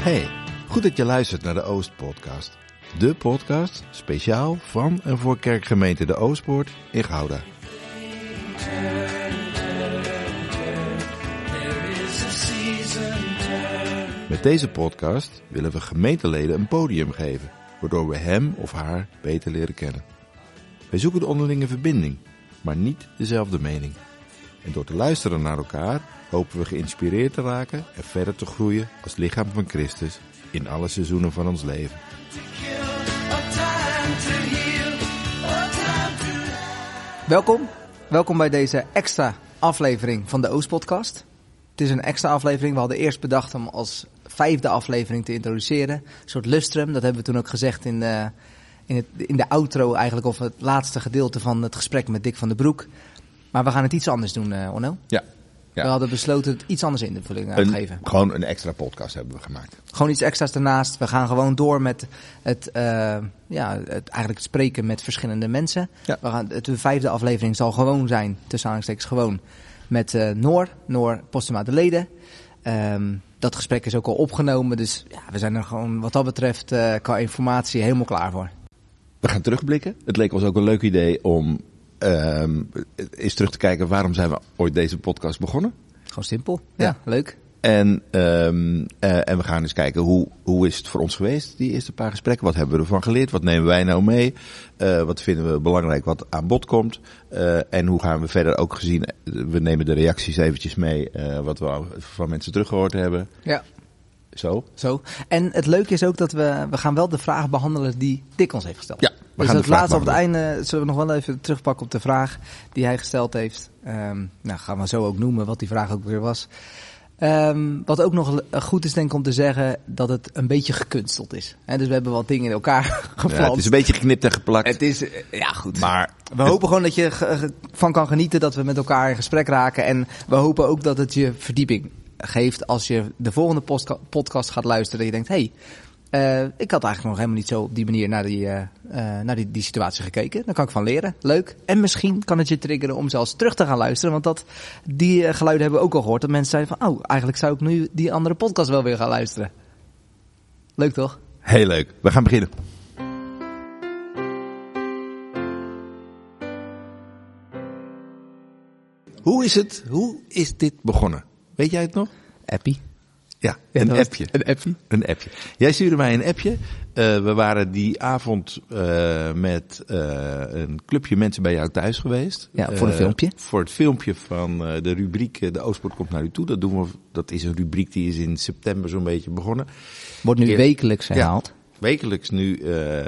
Hey, goed dat je luistert naar de Oost Podcast. De podcast speciaal van en voor kerkgemeente De Oostpoort in Gouda. Met deze podcast willen we gemeenteleden een podium geven, waardoor we hem of haar beter leren kennen. Wij zoeken de onderlinge verbinding, maar niet dezelfde mening. En door te luisteren naar elkaar hopen we geïnspireerd te raken en verder te groeien als lichaam van Christus in alle seizoenen van ons leven. Welkom, welkom bij deze extra aflevering van de Oost-podcast. Het is een extra aflevering. We hadden eerst bedacht om als vijfde aflevering te introduceren. Een soort lustrum, dat hebben we toen ook gezegd in de, in, het, in de outro eigenlijk, of het laatste gedeelte van het gesprek met Dick van den Broek. Maar we gaan het iets anders doen, uh, Onno. Ja. ja. We hadden besloten het iets anders in de vulling te geven. Gewoon een extra podcast hebben we gemaakt. Gewoon iets extra's daarnaast. We gaan gewoon door met het, uh, ja, het, eigenlijk het spreken met verschillende mensen. Ja. We gaan, de vijfde aflevering zal gewoon zijn, tussen aanhalingstekens gewoon, met uh, Noor, Noor Postuma de Leden. Um, dat gesprek is ook al opgenomen, dus ja, we zijn er gewoon wat dat betreft qua informatie helemaal klaar voor. We gaan terugblikken. Het leek ons ook een leuk idee om um, eens terug te kijken waarom zijn we ooit deze podcast begonnen. Gewoon simpel, ja, ja leuk. En, um, uh, en we gaan eens kijken hoe, hoe is het voor ons geweest, die eerste paar gesprekken. Wat hebben we ervan geleerd? Wat nemen wij nou mee? Uh, wat vinden we belangrijk wat aan bod komt? Uh, en hoe gaan we verder ook gezien, we nemen de reacties eventjes mee, wat we van mensen teruggehoord hebben. Ja. Zo. Zo. En het leuke is ook dat we, we gaan wel de vragen behandelen die Dick ons heeft gesteld. Ja, dus gaan het laatste op het einde zullen we nog wel even terugpakken op de vraag die hij gesteld heeft. Um, nou, gaan we zo ook noemen wat die vraag ook weer was. Um, wat ook nog goed is denk ik om te zeggen dat het een beetje gekunsteld is. He, dus we hebben wat dingen in elkaar geplant. Ja, het is een beetje geknipt en geplakt. Het is, ja goed. Maar we hopen gewoon dat je van kan genieten, dat we met elkaar in gesprek raken. En we hopen ook dat het je verdieping geeft als je de volgende podcast gaat luisteren. Dat je denkt, hé, hey, uh, ik had eigenlijk nog helemaal niet zo op die manier naar, die, uh, uh, naar die, die situatie gekeken. Daar kan ik van leren. Leuk. En misschien kan het je triggeren om zelfs terug te gaan luisteren. Want dat, die geluiden hebben we ook al gehoord. Dat mensen zeiden van, oh, eigenlijk zou ik nu die andere podcast wel weer gaan luisteren. Leuk toch? Heel leuk. We gaan beginnen. Hoe is het, hoe is dit begonnen? Weet jij het nog? Appie. Ja, een appje. Een appje. Een appje. Jij stuurde mij een appje. Uh, we waren die avond uh, met uh, een clubje mensen bij jou thuis geweest. Ja, voor een filmpje. Voor het filmpje van de rubriek De Oostpoort komt naar u toe. Dat doen we. Dat is een rubriek die is in september zo'n beetje begonnen. Wordt nu Eer, wekelijks herhaald. Ja, wekelijks nu uh,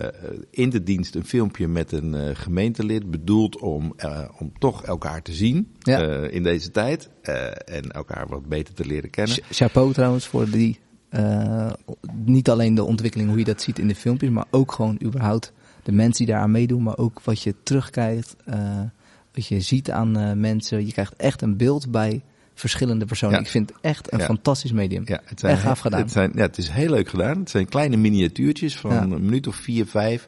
in de dienst een filmpje met een uh, gemeentelid bedoeld om, uh, om toch elkaar te zien ja. in deze tijd en elkaar wat beter te leren kennen. Chapeau trouwens voor die, niet alleen de ontwikkeling hoe je dat ziet in de filmpjes, maar ook gewoon überhaupt de mensen die daaraan meedoen, maar ook wat je terugkijkt, wat je ziet aan mensen. Je krijgt echt een beeld bij verschillende personen. Ja. Ik vind het echt een Ja. fantastisch medium. Ja, het zijn, echt gaaf gedaan. Het, zijn, ja, het is heel leuk gedaan. Het zijn kleine miniatuurtjes van een minuut of vier, vijf.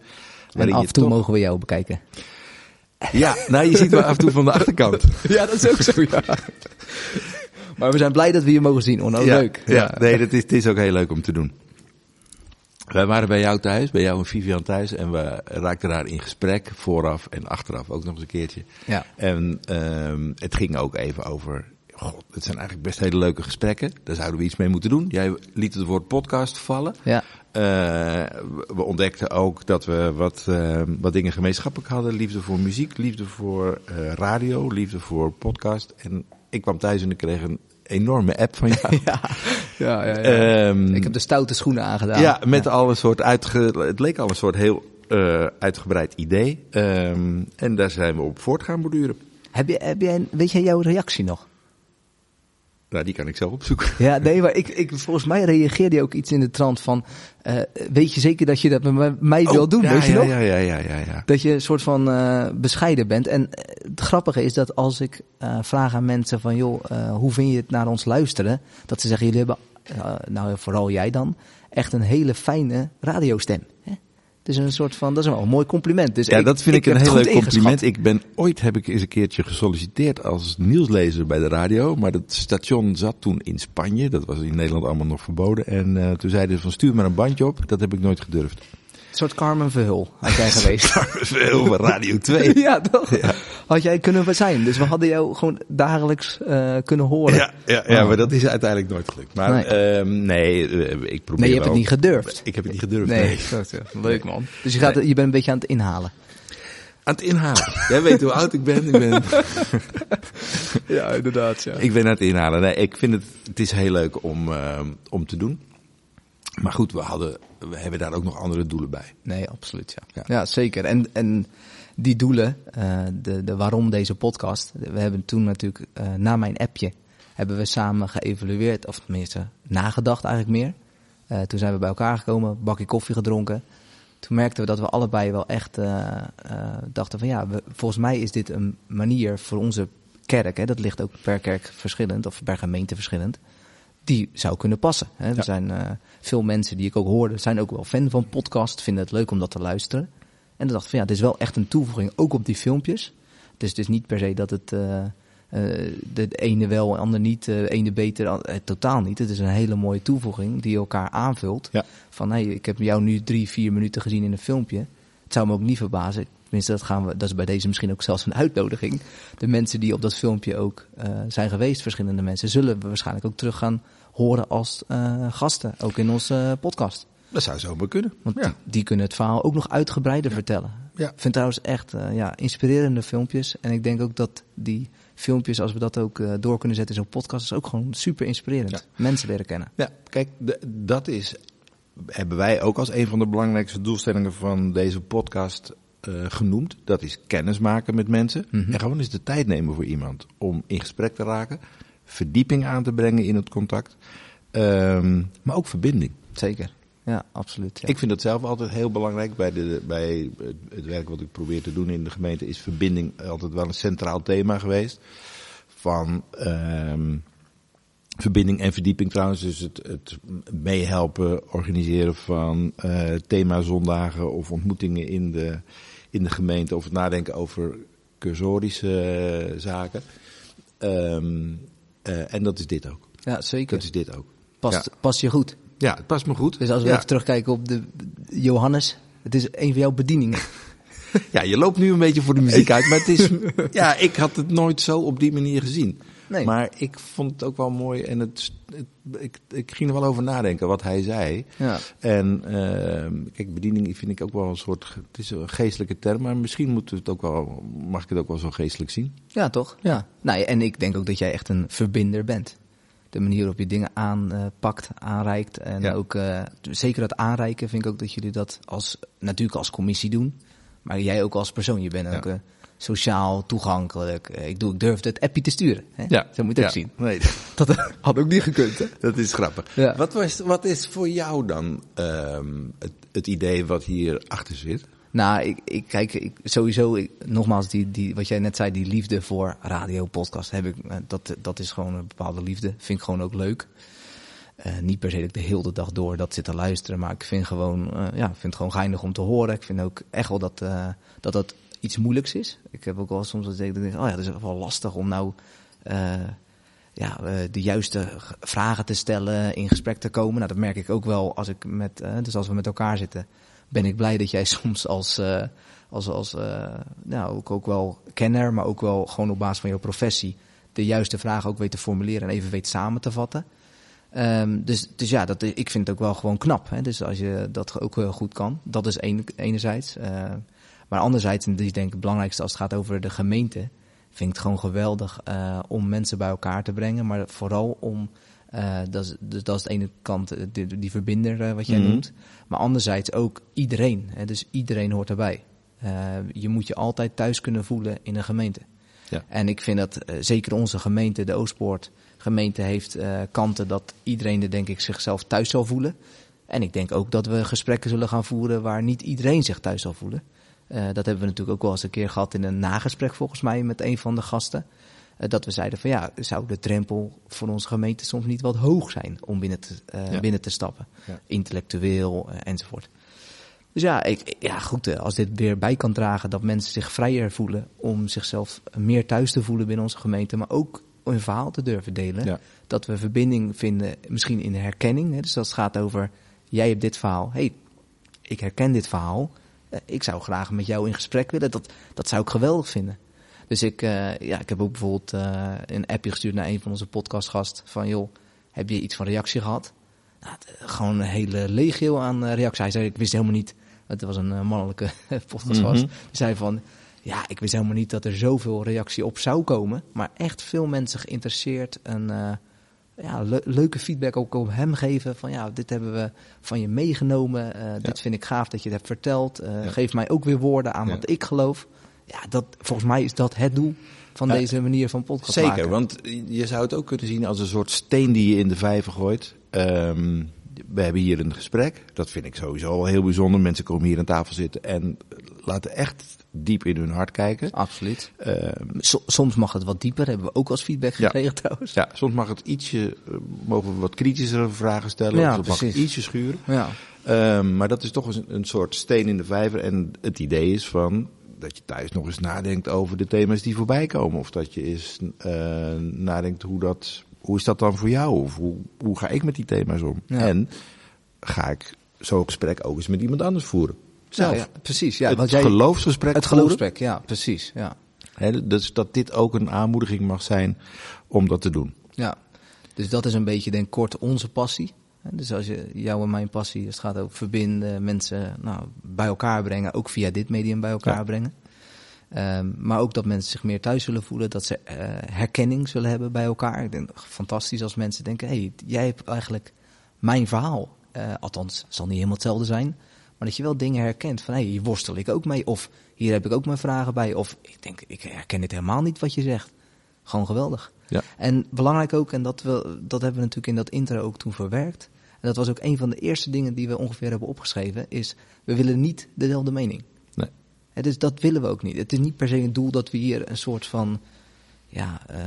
en af en toe toch- mogen we jou bekijken. Ja, nou je ziet me af en toe van de achterkant. Ja, dat is ook zo, ja. maar we zijn blij dat we je mogen zien, Onno. ja, Leuk. Ja, nee, dat is, het is ook heel leuk om te doen. Wij waren bij jou thuis, bij jou en Vivian thuis. En we raakten daar in gesprek, vooraf en achteraf ook nog eens een keertje. Ja. En ehm het ging ook even over. God, het zijn eigenlijk best hele leuke gesprekken. Daar zouden we iets mee moeten doen. Jij liet het woord podcast vallen. Ja. Eh, we- ontdekten ook dat we wat, eh, wat dingen gemeenschappelijk hadden. Liefde voor muziek, liefde voor eh, radio, liefde voor podcast. En ik kwam thuis en ik kreeg een enorme app van jou. Ja, ja, ja. Ehm, ik heb de stoute schoenen aangedaan. ja, met al een soort uitge... Het leek al een soort heel uitgebreid idee. Ehm, en daar zijn we op voort gaan borduren. Heb je, heb jij, weet jij jouw reactie nog? Nou, die kan ik zelf opzoeken. Ja, nee, maar ik, ik, volgens mij reageerde je ook iets in de trant van... eh, weet je zeker dat je dat met mij wil doen, Oh, ja, weet je ja, nog? Ja, ja, ja, ja, ja. Dat je een soort van eh, bescheiden bent. En eh, het grappige is dat als ik vraag aan mensen van... joh, hoe vind je het naar ons luisteren? Dat ze zeggen, jullie hebben, nou vooral jij dan... echt een hele fijne radiostem. Het is een soort van, dat is wel een mooi compliment. Dus Ja, dat vind ik, een heel leuk compliment. Ik ben ooit heb ik eens een keertje gesolliciteerd als nieuwslezer bij de radio, maar dat station zat toen in Spanje. Dat was in Nederland allemaal nog verboden. En eh, toen zeiden ze van stuur maar een bandje op. Dat heb ik nooit gedurfd. Een soort Carmen Verhul had jij geweest. Veel van Radio 2. ja, toch? Had jij kunnen zijn. Dus we hadden jou gewoon dagelijks eh, kunnen horen. Ja, ja, ja Oh. maar dat is uiteindelijk nooit gelukt. Maar Nee. nee, nee eh, ik probeer Nee, je hebt het niet gedurfd. Ik heb het niet gedurfd. Nee, leuk man. Dus je, gaat, je bent een beetje aan het inhalen. Aan het inhalen. Jij weet hoe oud ik ben. Ik ben, Ja, inderdaad. Ja. ik ben aan het inhalen. Nee, ik vind het, het is heel leuk om, eh, om te doen. Maar goed, we, hadden, we hebben daar ook nog andere doelen bij. Nee, absoluut. Ja, Ja. ja. zeker. En, en die doelen, eh, de, de waarom deze podcast. We hebben toen natuurlijk eh, na mijn appje hebben we samen geëvalueerd, of tenminste nagedacht eigenlijk meer. Eh, toen zijn we bij elkaar gekomen, bakje koffie gedronken. Toen merkten we dat we allebei wel echt dachten van ja, we, volgens mij is dit een manier voor onze kerk. Hè, dat ligt ook per kerk verschillend of per gemeente verschillend. Die zou kunnen passen. Hè. Er Ja. zijn eh, veel mensen die ik ook hoorde, zijn ook wel fan van podcast, vinden het leuk om dat te luisteren. En dan dacht ik van ja, dit is wel echt een toevoeging, ook op die filmpjes. Dus het is niet per se dat het eh, de ene wel, de ander niet, de ene beter, totaal niet. Het is een hele mooie toevoeging die elkaar aanvult. Ja. Van hey, ik heb jou nu drie, vier minuten gezien in een filmpje. Het zou me ook niet verbazen. Tenminste, dat, gaan we, dat is bij deze misschien ook zelfs een uitnodiging. De mensen die op dat filmpje ook eh, zijn geweest, verschillende mensen, zullen we waarschijnlijk ook terug gaan horen als eh, gasten. Ook in onze eh, podcast. Dat zou zomaar kunnen. Want ja. die, kunnen het verhaal ook nog uitgebreider vertellen. Ja. Ik vind trouwens echt ja, inspirerende filmpjes. En ik denk ook dat die filmpjes, als we dat ook door kunnen zetten in zo'n podcast, is ook gewoon super inspirerend. Ja. Mensen leren kennen. Ja, kijk, dat is, hebben wij ook als een van de belangrijkste doelstellingen van deze podcast eh, genoemd. Dat is kennis maken met mensen. Mhm. En gewoon eens de tijd nemen voor iemand om in gesprek te raken. Verdieping aan te brengen in het contact. Ehm, maar ook verbinding. Zeker. Ja, absoluut. Ja. Ik vind dat zelf altijd heel belangrijk bij, de, bij het werk wat ik probeer te doen in de gemeente. Is verbinding altijd wel een centraal thema geweest. Van ehm, verbinding en verdieping trouwens. Dus het, het meehelpen, organiseren van eh themazondagen of ontmoetingen in de, in de gemeente. Of het nadenken over cursorische eh, zaken. Ehm, eh, en dat is dit ook. ja, zeker. Dat is dit ook. Past, ja. past je goed. Ja, het past me goed. Dus als we ja. even terugkijken op de Johannes. Het is een van jouw bedieningen. Ja, je loopt nu een beetje voor de muziek uit, maar het is, ja, ik had het nooit zo op die manier gezien. Nee. Maar ik vond het ook wel mooi en het, het- ik, ik ging er wel over nadenken wat hij zei. Ja. En ehm, kijk, bediening vind ik ook wel een soort, het is een geestelijke term, maar misschien moet het ook wel, mag ik het ook wel zo geestelijk zien. Ja, toch? Ja. Nou, en ik denk ook dat jij echt een verbinder bent. De manier waarop je dingen aanpakt, aanreikt. En Ja. ook eh, zeker dat aanreiken vind ik ook dat jullie dat als, natuurlijk als commissie doen. Maar jij ook als persoon. Je bent Ja. ook eh, sociaal, toegankelijk. Eh, ik, doe, ik durfde het appje te sturen. Hè? Zo moet je het ook zien. Nee, Dat had ook niet gekund, hè? dat is grappig. Ja. Wat, was, wat is voor jou dan ehm, het, het idee wat hier achter zit? Nou, ik, ik kijk, ik, sowieso, ik, nogmaals, die, die, wat jij net zei, die liefde voor radio, podcast, heb ik, eh, dat, dat is gewoon een bepaalde liefde. Vind ik gewoon ook leuk. Eh, niet per se dat ik de hele dag door dat zit te luisteren, maar ik vind gewoon, eh, ja, vind het gewoon geinig om te horen. Ik vind ook echt wel dat, eh, dat dat iets moeilijks is. Ik heb ook wel soms dat ik denk, oh ja, dat is wel lastig om nou, eh, ja, eh, de juiste vragen te stellen, in gesprek te komen. Nou, dat merk ik ook wel als ik met, eh, dus als we met elkaar zitten, ben ik blij dat jij soms als, als, als nou, ook, ook wel kenner, maar ook wel gewoon op basis van jouw professie, de juiste vragen ook weet te formuleren en even weet samen te vatten. Ehm, dus, dus ja, dat, ik vind het ook wel gewoon knap. Hè? Dus als je dat ook heel goed kan, dat is een, enerzijds. Maar anderzijds, en dit is denk ik het belangrijkste als het gaat over de gemeente, vind ik het gewoon geweldig eh, om mensen bij elkaar te brengen. Maar vooral om, eh, dat, is, dus dat is de ene kant, eh, die, die verbinder wat jij Mhm. noemt. Maar anderzijds ook iedereen. Hè? Dus iedereen hoort erbij. Je moet je altijd thuis kunnen voelen in een gemeente. Ja. En ik vind dat zeker onze gemeente, de Oostpoort gemeente, heeft kanten dat iedereen er denk ik zichzelf thuis zal voelen. En ik denk ook dat we gesprekken zullen gaan voeren waar niet iedereen zich thuis zal voelen. Eh, dat hebben we natuurlijk ook wel eens een keer gehad in een nagesprek volgens mij met een van de gasten. Eh, dat we zeiden van ja, zou de drempel voor onze gemeente soms niet wat hoog zijn om binnen te, eh, Ja. binnen te stappen. Ja. Intellectueel enzovoort. Dus ja, ik, ja, goed, als dit weer bij kan dragen dat mensen zich vrijer voelen om zichzelf meer thuis te voelen binnen onze gemeente, maar ook een verhaal te durven delen. Ja. Dat we verbinding vinden, misschien in de herkenning. Hè? Dus dat het gaat over, jij hebt dit verhaal, hey, ik herken dit verhaal. Eh, ik zou graag met jou in gesprek willen. Dat, dat zou ik geweldig vinden. Dus ik, eh, ja, ik heb ook bijvoorbeeld eh, een appje gestuurd naar een van onze podcastgasten. Van joh, heb je iets van reactie gehad? Nou, het, gewoon een hele legio aan reacties. Hij zei, ik wist helemaal niet, het was een mannelijke podcastgast. Mhm. Die zei van, ja, ik wist helemaal niet dat er zoveel reactie op zou komen. Maar echt veel mensen geïnteresseerd en ja, le- leuke feedback ook op hem geven. Van ja, dit hebben we van je meegenomen. eh, Dit vind ik gaaf dat je het hebt verteld. Eh, Ja. Geef mij ook weer woorden aan wat ik geloof. Ja, dat, volgens mij is dat het doel van deze manier van podcast Zeker, maken. want je zou het ook kunnen zien als een soort steen die je in de vijver gooit. Ehm, we hebben hier een gesprek. Dat vind ik sowieso al heel bijzonder. Mensen komen hier aan tafel zitten en laten echt diep in hun hart kijken. Absoluut. Ehm, So- soms mag het wat dieper, hebben we ook als feedback Ja. gekregen trouwens. ja, soms mag het ietsje, eh, mogen we wat kritischere vragen stellen. Ja, of het mag precies. ietsje schuren. Ja. Ehm, maar dat is toch een, een soort steen in de vijver. En het idee is van dat je thuis nog eens nadenkt over de thema's die voorbij komen. Of dat je eens eh, nadenkt hoe dat, hoe is dat dan voor jou? Of hoe, hoe ga ik met die thema's om? Ja. En ga ik zo'n gesprek ook eens met iemand anders voeren? Zelf. Ja, ja, precies. Ja, het want jij, geloofsgesprek het geloofsgesprek, ja, precies. Ja. Hè, dus dat dit ook een aanmoediging mag zijn om dat te doen. Ja, dus dat is een beetje denk kort onze passie. Dus als je jouw en mijn passie, het gaat over verbinden, mensen nou, bij elkaar brengen, ook via dit medium bij elkaar Ja. brengen. Ehm, maar ook dat mensen zich meer thuis zullen voelen, dat ze eh, herkenning zullen hebben bij elkaar. Ik denk fantastisch als mensen denken, hé, hey, jij hebt eigenlijk mijn verhaal. Eh, althans, het zal niet helemaal hetzelfde zijn, maar dat je wel dingen herkent van, hé, hey, hier worstel ik ook mee. Of hier heb ik ook mijn vragen bij. Of ik denk, ik herken dit helemaal niet wat je zegt. Gewoon geweldig. Ja. En belangrijk ook, en dat, we, dat hebben we natuurlijk in dat intro ook toen verwerkt. En dat was ook een van de eerste dingen die we ongeveer hebben opgeschreven. Is, we willen niet dezelfde mening. Dus dat willen we ook niet. Het is niet per se een doel dat we hier een soort van ja, eh,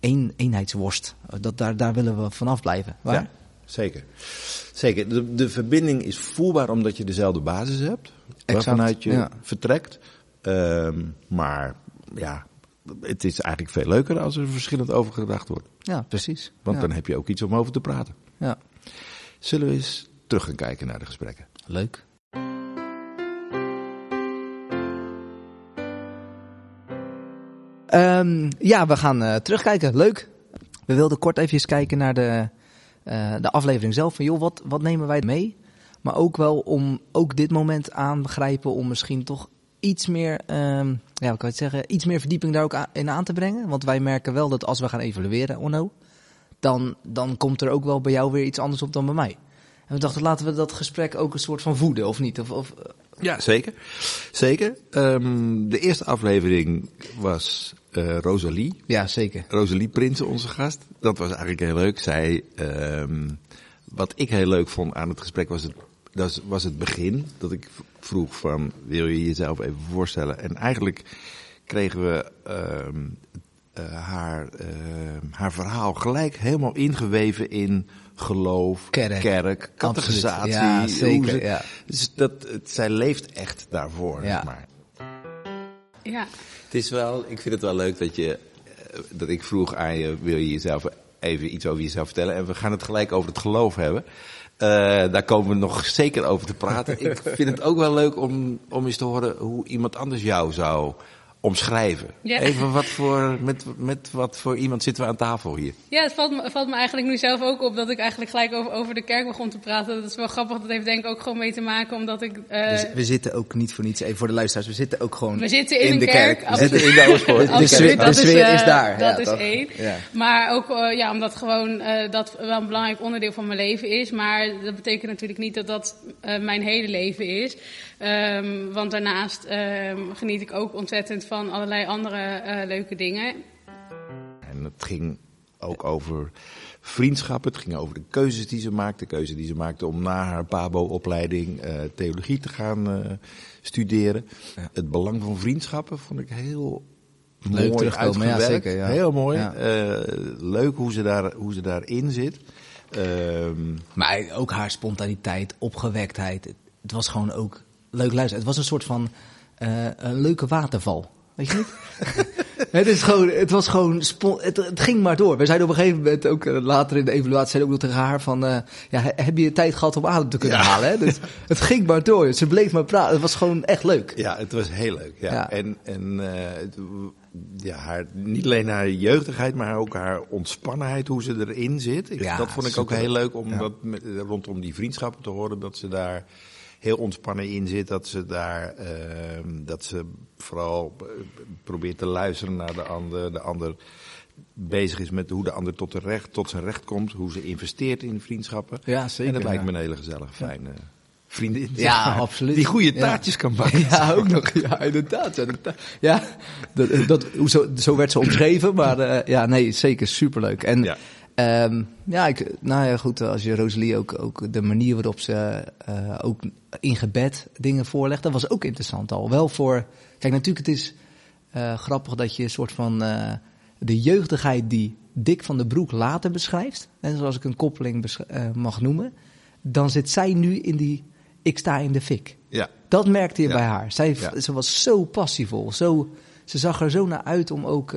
een, eenheidsworst. Dat, daar, daar willen we vanaf blijven. Waar? Ja, zeker. Zeker. De, de verbinding is voelbaar omdat je dezelfde basis hebt. Waarvanuit je ja. vertrekt. Ehm, maar ja, het is eigenlijk veel leuker als er verschillend over gedacht wordt. Ja, precies. Want ja. dan heb je ook iets om over te praten. ja. Zullen we eens terug gaan kijken naar de gesprekken? Leuk. Ehm, ja, we gaan eh, terugkijken. Leuk. We wilden kort even kijken naar de, eh, de aflevering zelf. Van joh, wat, wat nemen wij mee? Maar ook wel om ook dit moment aan begrijpen om misschien toch iets meer, ehm, ja, wat kan het zeggen, iets meer verdieping daar ook in aan te brengen. Want wij merken wel dat als we gaan evalueren, Onno, dan, dan komt er ook wel bij jou weer iets anders op dan bij mij. En we dachten, laten we dat gesprek ook een soort van voeden, of niet? Of, of, Ja, zeker. Zeker. Ehm, de eerste aflevering was eh, Rosalie. ja, zeker. Rosalie Prinsen, onze gast. Dat was eigenlijk heel leuk. Zij, ehm, wat ik heel leuk vond aan het gesprek was het, dat was- het begin. Dat ik vroeg van, wil je jezelf even voorstellen? En eigenlijk kregen we ehm, eh, haar, ehm, haar verhaal gelijk helemaal ingeweven in geloof, Kerk. kerk catechisatie. Ja, zeker, ze- ja. Dus dat, het, zij leeft echt daarvoor. Ja. zeg maar. Ja, Het is wel, ik vind het wel leuk dat je, eh, dat ik vroeg aan je, wil je jezelf even iets over jezelf vertellen? En we gaan het gelijk over het geloof hebben. Eh, daar komen we nog zeker over te praten. ik vind het ook wel leuk om, om eens te horen hoe iemand anders jou zou omschrijven. Ja. Even wat voor, met, met wat voor iemand zitten we aan tafel hier? ja het valt me, valt me eigenlijk nu zelf ook op dat ik eigenlijk gelijk over, over de kerk begon te praten. Dat is wel grappig, dat heeft denk ik ook gewoon mee te maken omdat ik... eh, Dus we zitten ook niet voor niets, even voor de luisteraars, we zitten ook gewoon we zitten in, de kerk. We zitten in de Oostpoort. De sfeer- de sfeer eh, is daar, Dat ja, is toch? één. Ja. Maar ook eh, ja, omdat gewoon eh, dat wel een belangrijk onderdeel van mijn leven is. Maar dat betekent natuurlijk niet dat dat eh, mijn hele leven is. Ehm, want daarnaast ehm, geniet ik ook ontzettend van allerlei andere eh, leuke dingen. En het ging ook over vriendschap. Het ging over de keuzes die ze maakte. De keuze die ze maakte om na haar PABO-opleiding eh, theologie te gaan eh, studeren. Ja. Het belang van vriendschappen vond ik heel Leuk mooi terugkomen, ja, uitgewerkt. zeker, ja. Heel mooi. Ja. Eh, leuk hoe ze, daar, hoe ze daarin zit. Ehm, Maar ook haar spontaniteit, opgewektheid. Het, het was gewoon ook leuk luisteren. Het was een soort van eh, een leuke waterval. Weet je niet? het, is gewoon, het was gewoon, het, het ging maar door. We zeiden op een gegeven moment ook eh, later in de evaluatie, zeiden ook nog tegen haar van, eh, ja, he- heb je tijd gehad om adem te kunnen Ja. halen? Hè? Dus, het ging maar door. Ze bleef maar praten. Het was gewoon echt leuk. Ja, het was heel leuk. Ja. Ja. En, en eh, het- ja, haar, niet alleen haar jeugdigheid, maar ook haar ontspannenheid, hoe ze erin zit. Ik, dat vond ik ook heel leuk om dat rondom die vriendschappen te horen. Dat ze daar heel ontspannen in zit. Dat ze daar, ehm, dat ze vooral eh, probeert te luisteren naar de ander. De ander bezig is met hoe de ander tot, de recht, tot zijn recht komt. Hoe ze investeert in vriendschappen. Ja, zeker, En dat lijkt me een hele gezellige, fijne vriendin. Ja, maar, absoluut. Die goede Ja. taartjes kan bakken. Ja, ook nog. Ja, inderdaad. Ja, dat, ja dat, dat, zo, zo werd ze omschreven. Maar eh, ja, nee, zeker superleuk. En Ja. Ja, ja ik, nou ja, goed. Als je Rosalie ook, ook de manier waarop ze eh, ook in gebed dingen voorlegt, dat was ook interessant al. Wel voor, kijk, natuurlijk, het is eh, grappig dat je een soort van eh, de jeugdigheid die Dick van den Broek later beschrijft, en zoals ik een koppeling mag noemen, dan zit zij nu in die ik sta in de fik. Ja. Dat merkte je Ja. bij haar. Zij, Ja. Ze was zo passievol. Zo, ze zag er zo naar uit om ook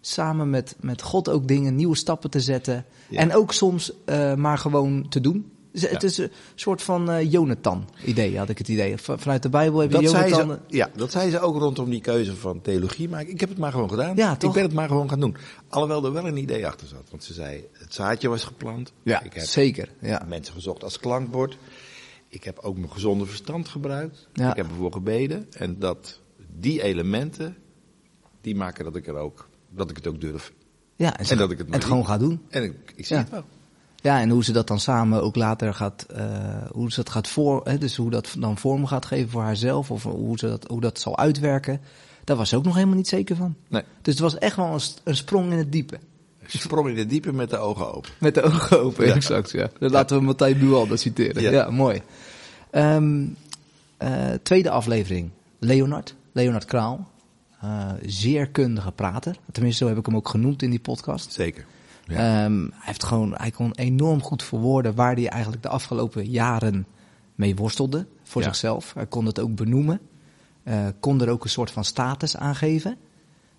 samen met, met God ook dingen, nieuwe stappen te zetten. Ja. En ook soms eh, maar gewoon te doen. Het is een soort van eh Jonathan-idee, had ik het idee. Vanuit de Bijbel heb je Dat zei, Jonathan... ze, ja, dat zei ze ook rondom die keuze van theologie. Maar ik heb het maar gewoon gedaan. Ja, ik ben het maar gewoon gaan doen. Alhoewel er wel een idee achter zat. Want ze zei, het zaadje was geplant. Ja, ik heb zeker. Ja. mensen gezocht als klankbord. Ik heb ook mijn gezonde verstand gebruikt. Ik heb ervoor gebeden. En dat, die elementen, die maken dat ik, er ook, dat ik het ook durf. Ja, en, ze- En dat ik het en het gewoon gaat doen. En ik, ik zie Ja. het wel. Ja, en hoe ze dat dan samen ook later gaat, eh, hoe ze dat gaat voor, hè, dus hoe dat dan vorm gaat geven voor haarzelf, of hoe, ze dat, hoe dat zal uitwerken, daar was ze ook nog helemaal niet zeker van. Nee. Dus het was echt wel een, een sprong in het diepe. Sprong in het diepe met de ogen open. Met de ogen open, Ja. exact, ja. Dan laten we Martijn Bualda citeren. Ja, Ja. mooi. Ehm, eh, tweede aflevering, Leonard, Leonard Kraal. Eh, zeer kundige prater. Tenminste, zo heb ik hem ook genoemd in die podcast. Zeker. Ja. Ehm, hij, heeft gewoon, hij kon enorm goed verwoorden waar hij eigenlijk de afgelopen jaren mee worstelde voor Ja. zichzelf. Hij kon het ook benoemen. Eh, kon er ook een soort van status aan geven.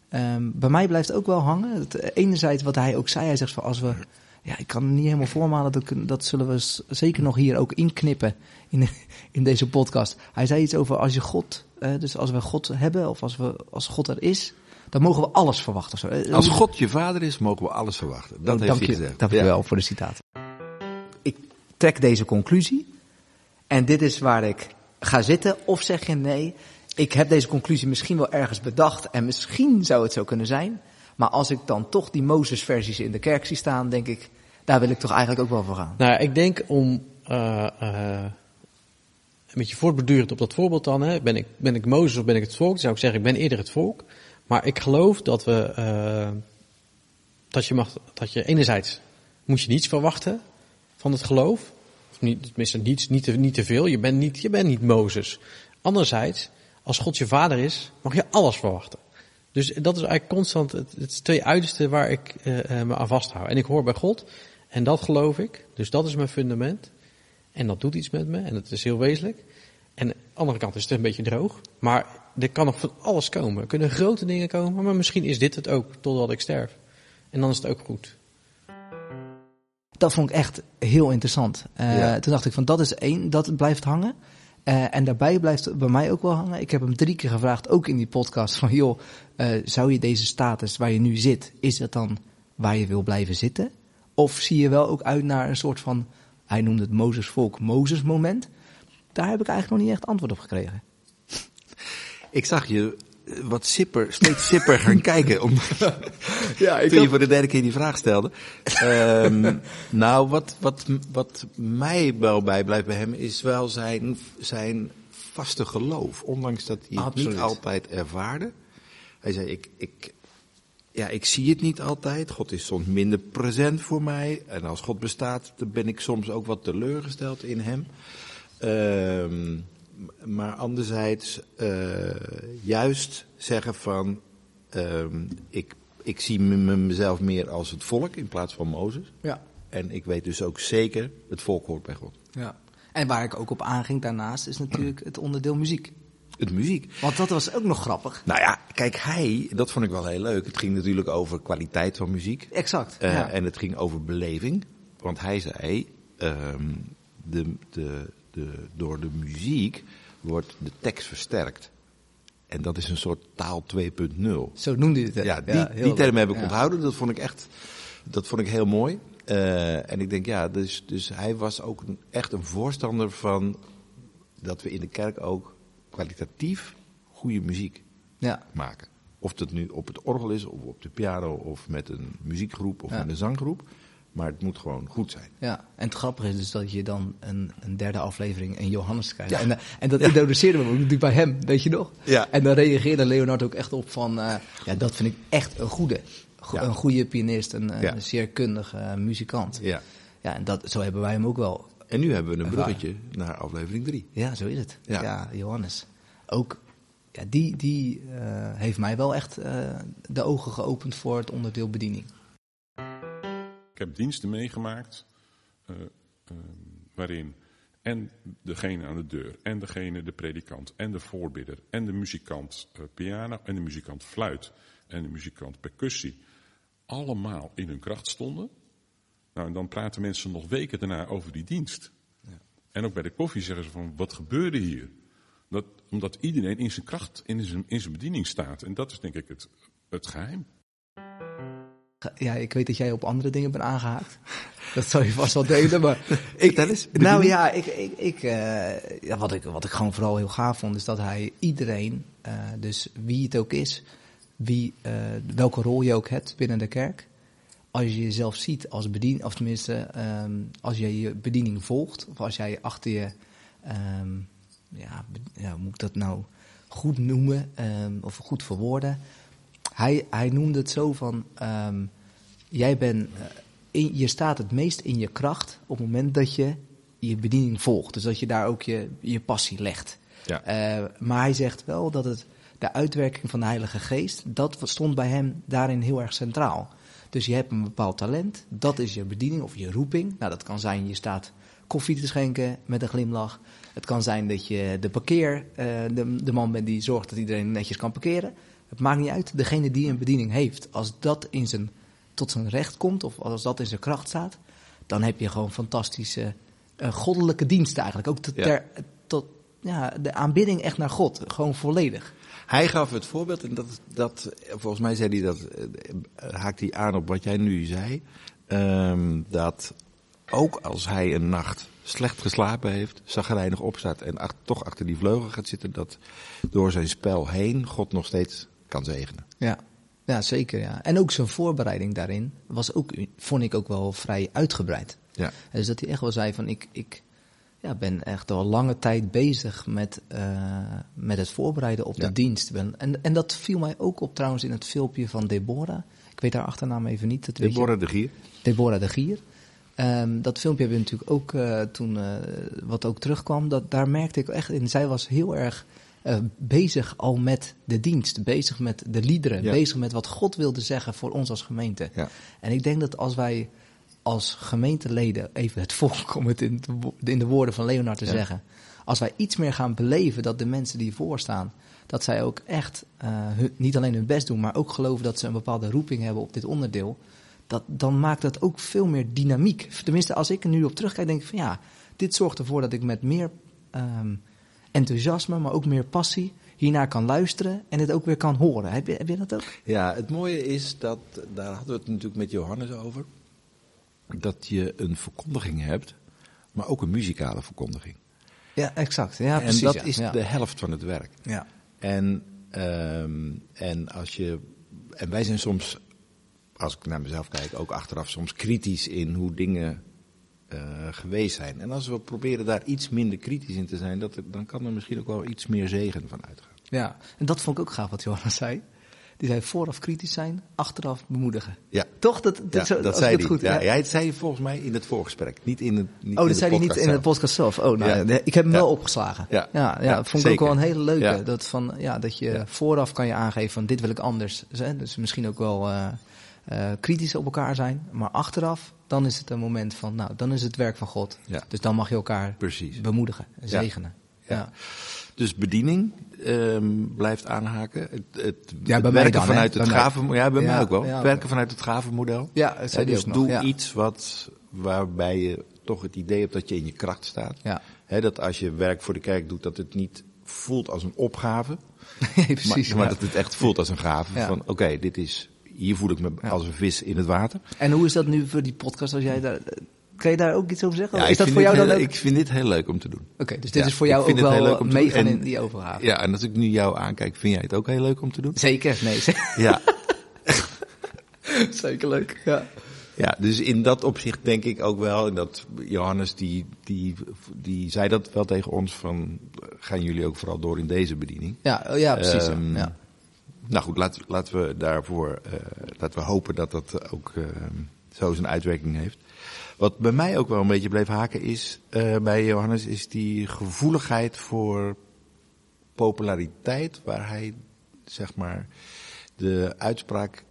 Ehm, bij mij blijft ook wel hangen. Het, enerzijds wat hij ook zei. Hij zegt van als we... Ja, ik kan het niet helemaal voormalen. Dat, dat zullen we zeker nog hier ook inknippen in, in deze podcast. Hij zei iets over als je God... eh, dus als we God hebben of als, we, als God er is... Dan mogen we alles verwachten. zo. Als God je vader is, mogen we alles verwachten. Dat Oh, heeft dank hij je, gezegd. Dank je Ja. wel voor de citaat. Ik trek deze conclusie. En dit is waar ik ga zitten. Of zeg je nee, ik heb deze conclusie misschien wel ergens bedacht. En misschien zou het zo kunnen zijn. Maar als ik dan toch die Mozes-versies in de kerk zie staan, denk ik, daar wil ik toch eigenlijk ook wel voor gaan. Nou, ik denk om eh, eh, een beetje voortbedurend op dat voorbeeld dan. Hè, ben, ik, ben ik Mozes of ben ik het volk? Dan zou ik zeggen, ik ben eerder het volk. Maar ik geloof dat we eh, dat je mag, dat je enerzijds moet je niets verwachten van het geloof. Of niet, tenminste niets, niet te, niet te veel. Je bent niet, je bent niet Mozes. Anderzijds, als God je vader is, mag je alles verwachten. Dus dat is eigenlijk constant het, het twee uitersten waar ik eh, eh, me aan vasthoud. En ik hoor bij God. En dat geloof ik. Dus dat is mijn fundament. En dat doet iets met me. En dat is heel wezenlijk. En aan de andere kant is het een beetje droog. Maar er kan nog van alles komen. Er kunnen grote dingen komen. Maar misschien is dit het ook totdat ik sterf. En dan is het ook goed. Dat vond ik echt heel interessant. Eh, Ja. Toen dacht ik van dat is één, dat blijft hangen. Eh, en daarbij blijft het bij mij ook wel hangen. Ik heb hem drie keer gevraagd, ook in die podcast, van joh, eh, zou je deze status waar je nu zit, is dat dan waar je wil blijven zitten? Of zie je wel ook uit naar een soort van, hij noemde het Mozes volk, Mozes moment? Daar heb ik eigenlijk nog niet echt antwoord op gekregen. Ik zag je eh, wat sipper, steeds sipper gaan kijken. Om, Ja, toen je voor de derde keer die vraag stelde. Ehm, nou, wat, wat, wat mij wel bijblijft bij hem is wel zijn, zijn vaste geloof. Ondanks dat hij het Absoluut. niet altijd ervaarde. Hij zei, ik, ik, ja, ik zie het niet altijd. God is soms minder present voor mij. En als God bestaat, dan ben ik soms ook wat teleurgesteld in hem. Ehm, maar anderzijds eh, juist zeggen van, ehm, ik, ik zie me- me- mezelf meer als het volk in plaats van Mozes. Ja. En ik weet dus ook zeker, het volk hoort bij God. Ja. En waar ik ook op aanging daarnaast is natuurlijk het onderdeel muziek. Het muziek. Want dat was ook nog grappig. Nou ja, kijk, hij, dat vond ik wel heel leuk. Het ging natuurlijk over kwaliteit van muziek. Exact. Eh, ja. En het ging over beleving. Want hij zei, ehm, de, de, de, door de muziek wordt de tekst versterkt. En dat is een soort taal 2.0. Zo noemde hij het. Ja, die, heel die term heb ik Ja. onthouden. Dat vond ik echt, dat vond ik heel mooi. Eh, en ik denk, ja, dus, dus hij was ook een, echt een voorstander van dat we in de kerk ook kwalitatief goede muziek Ja. maken. Of dat nu op het orgel is, of op de piano, of met een muziekgroep, of Ja. met een zanggroep. Maar het moet gewoon goed zijn. Ja, en het grappige is dus dat je dan een, een derde aflevering in Johannes krijgt. Ja. En, eh, en dat introduceerden we ook natuurlijk bij hem, weet je nog? Ja. En dan reageerde Leonard ook echt op van, eh, ja, dat vind ik echt een goede. Go- Ja. Een goede pianist, een, een Ja. zeer kundige eh, muzikant. Ja. Ja, en dat, zo hebben wij hem ook wel. En nu hebben we een bruggetje naar aflevering 3. Ja, zo is het. Ja. Ja, Johannes. Ook, ja, die, die eh, heeft mij wel echt eh, de ogen geopend voor het onderdeel bediening. Ik heb diensten meegemaakt eh, eh, waarin en degene aan de deur, en degene, de predikant, en de voorbidder, en de muzikant eh, piano, en de muzikant fluit, en de muzikant percussie, allemaal in hun kracht stonden. Nou, en dan praten mensen nog weken daarna over die dienst. En ook bij de koffie zeggen ze van, wat gebeurde hier? Dat, omdat iedereen in zijn kracht, in zijn, in zijn bediening staat. En dat is denk ik het, het geheim. Ja, ik weet dat jij op andere dingen bent aangehaakt. Dat zou je vast wel delen, maar... ik, Vertel eens, nou ja, ik, ik, ik, eh, ja wat, ik, wat ik gewoon vooral heel gaaf vond, is dat hij iedereen, eh, dus wie het ook is, wie, eh, welke rol je ook hebt binnen de kerk, als je jezelf ziet als bediening, of tenminste, ehm, als je je bediening volgt, of als jij achter je, ehm, ja, ja, hoe moet ik dat nou goed noemen, ehm, of goed verwoorden. Hij, hij noemde het zo van, jij bent, eh, in, je staat het meest in je kracht op het moment dat je je bediening volgt. Dus dat je daar ook je, je passie legt. Ja. Eh, maar hij zegt wel dat het, de uitwerking van de Heilige Geest, dat stond bij hem daarin heel erg centraal. Dus je hebt een bepaald talent, dat is je bediening of je roeping. Nou, dat kan zijn, je staat koffie te schenken met een glimlach. Het kan zijn dat je de parkeer, eh, de, de man bent die zorgt dat iedereen netjes kan parkeren. Het maakt niet uit, degene die een bediening heeft, als dat in zijn, tot zijn recht komt of als dat in zijn kracht staat, dan heb je gewoon fantastische eh, goddelijke diensten eigenlijk. Ook Ja. ter, tot ja, de aanbidding echt naar God, gewoon volledig. Hij gaf het voorbeeld en dat, dat volgens mij zei hij dat, eh, haakt hij aan op wat jij nu zei. ehm, dat ook als hij een nacht slecht geslapen heeft, zagrijnig opstaat en ach- toch achter die vleugel gaat zitten, dat door zijn spel heen God nog steeds kan zegenen. Ja. ja, zeker. Ja. En ook zijn voorbereiding daarin was ook, vond ik ook wel vrij uitgebreid. Ja. Dus dat hij echt wel zei van ik, ik ja, ben echt al lange tijd bezig met, eh, met het voorbereiden op Ja. de dienst. Ben, en, en dat viel mij ook op trouwens in het filmpje van Deborah. Ik weet haar achternaam even niet. Dat. Deborah de Gier. Deborah de Gier. Ehm, dat filmpje hebben we natuurlijk ook eh, toen, eh, wat ook terugkwam, dat, daar merkte ik echt in. Zij was heel erg bezig al met de dienst, bezig met de liederen, Ja. bezig met wat God wilde zeggen voor ons als gemeente. Ja. En ik denk dat als wij als gemeenteleden, even het volk om het in de, wo- in de woorden van Leonard te Ja. zeggen, als wij iets meer gaan beleven dat de mensen die voor staan, dat zij ook echt eh, hun- niet alleen hun best doen, maar ook geloven dat ze een bepaalde roeping hebben op dit onderdeel, dat, dan maakt dat ook veel meer dynamiek. Tenminste, als ik er nu op terugkijk, denk ik van ja, dit zorgt ervoor dat ik met meer ehm, enthousiasme, maar ook meer passie hiernaar kan luisteren en het ook weer kan horen. Heb je, heb je dat ook? Ja, het mooie is dat, daar hadden we het natuurlijk met Johannes over, dat je een verkondiging hebt, maar ook een muzikale verkondiging. Ja, exact. Ja, en precies. dat ja. is ja. de helft van het werk. Ja. En, ehm, en als je. En wij zijn soms, als ik naar mezelf kijk, ook achteraf soms kritisch in hoe dingen eh, geweest zijn. En als we proberen daar iets minder kritisch in te zijn, dat er, dan kan er misschien ook wel iets meer zegen van uitgaan. Ja, en dat vond ik ook gaaf wat Johannes zei. Die zei vooraf kritisch zijn, achteraf bemoedigen. Ja. Toch? Dat, dat, Ja, zo, dat zei het hij. goed ja, het zei hij volgens mij in het voorgesprek, niet in het. Niet Oh, dat zei hij niet in de zelf. podcast zelf. Oh, nou, Ja. ik heb hem wel opgeslagen. Ja. ja, vond ik ook wel een hele leuke. Dat, van, ja, dat je vooraf kan je aangeven van dit wil ik anders. Hè? Dus misschien ook wel eh, eh, kritisch op elkaar zijn. Maar achteraf, dan is het een moment van, nou, dan is het werk van God. Ja. Dus dan mag je elkaar Precies. bemoedigen, zegenen. Ja. Dus bediening ehm, blijft aanhaken. Het, het, Ja, het werken dan, vanuit het gaven, ja, bij Ja, mij ook wel. werken vanuit het gavenmodel. Ja, die dus nog, doe ja. iets wat, waarbij je toch het idee hebt dat je in je kracht staat. Ja. Dat als je werk voor de kerk doet, dat het niet voelt als een opgave. Nee, precies. maar, dat het echt voelt als een gave. Van oké, dit is, hier voel ik me als een vis in het water. En hoe is dat nu voor die podcast? Als jij daar, kan je daar ook iets over zeggen? Ja, is dat voor jou dan heel- ook? Ik vind dit heel leuk om te doen. Oké, dus dit Ja, is voor jou ook wel leuk om te doen. meegaan in die overgave. Ja, en als ik nu jou aankijk, vind jij het ook heel leuk om te doen? Zeker, nee, zeker, Ja. zeker leuk. Ja. Ja, dus in dat opzicht denk ik ook wel, en dat Johannes die, die, die zei dat wel tegen ons van, gaan jullie ook vooral door in deze bediening? Ja, oh ja, precies. ja. Ehm, ja. Nou goed, laten, laten we daarvoor, eh, laten we hopen dat dat ook eh, zo zijn uitwerking heeft. Wat bij mij ook wel een beetje bleef haken is, eh, bij Johannes, is die gevoeligheid voor populariteit, waar hij, zeg maar, de uitspraak,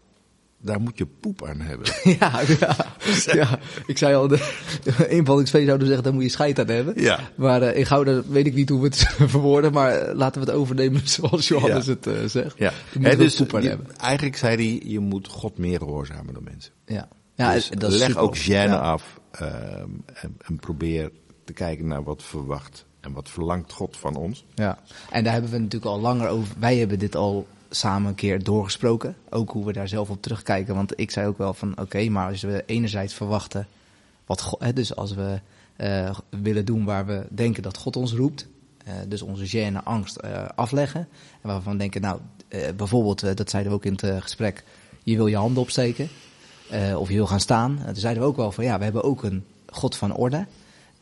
daar moet je poep aan hebben. Ja, ja, ja, ik zei al, de eenvoudingsvee zouden zeggen, daar moet je scheid aan hebben. Ja. Maar eh in Gouda weet ik niet hoe we het verwoorden, maar eh, laten we het overnemen zoals Johannes Ja. het zegt. Ja, Hè, we dus poep aan je- hebben. eigenlijk zei hij, je moet God meer gehoorzamen dan mensen. Ja, ja dus dat leg ook gêne Ja. af ehm, en, en probeer te kijken naar wat verwacht en wat verlangt God van ons. Ja, en daar hebben we natuurlijk al langer over. Wij hebben dit al samen een keer doorgesproken. Ook hoe we daar zelf op terugkijken. Want ik zei ook wel van oké, maar als we enerzijds verwachten. Wat God, hè, dus als we eh, willen doen waar we denken dat God ons roept. eh, dus onze gêne, angst eh, afleggen. En waarvan we denken, nou, bijvoorbeeld, dat zeiden we ook in het gesprek. Je wil je handen opsteken. Eh, of je wil gaan staan. En toen zeiden we ook wel van ja, we hebben ook een God van orde.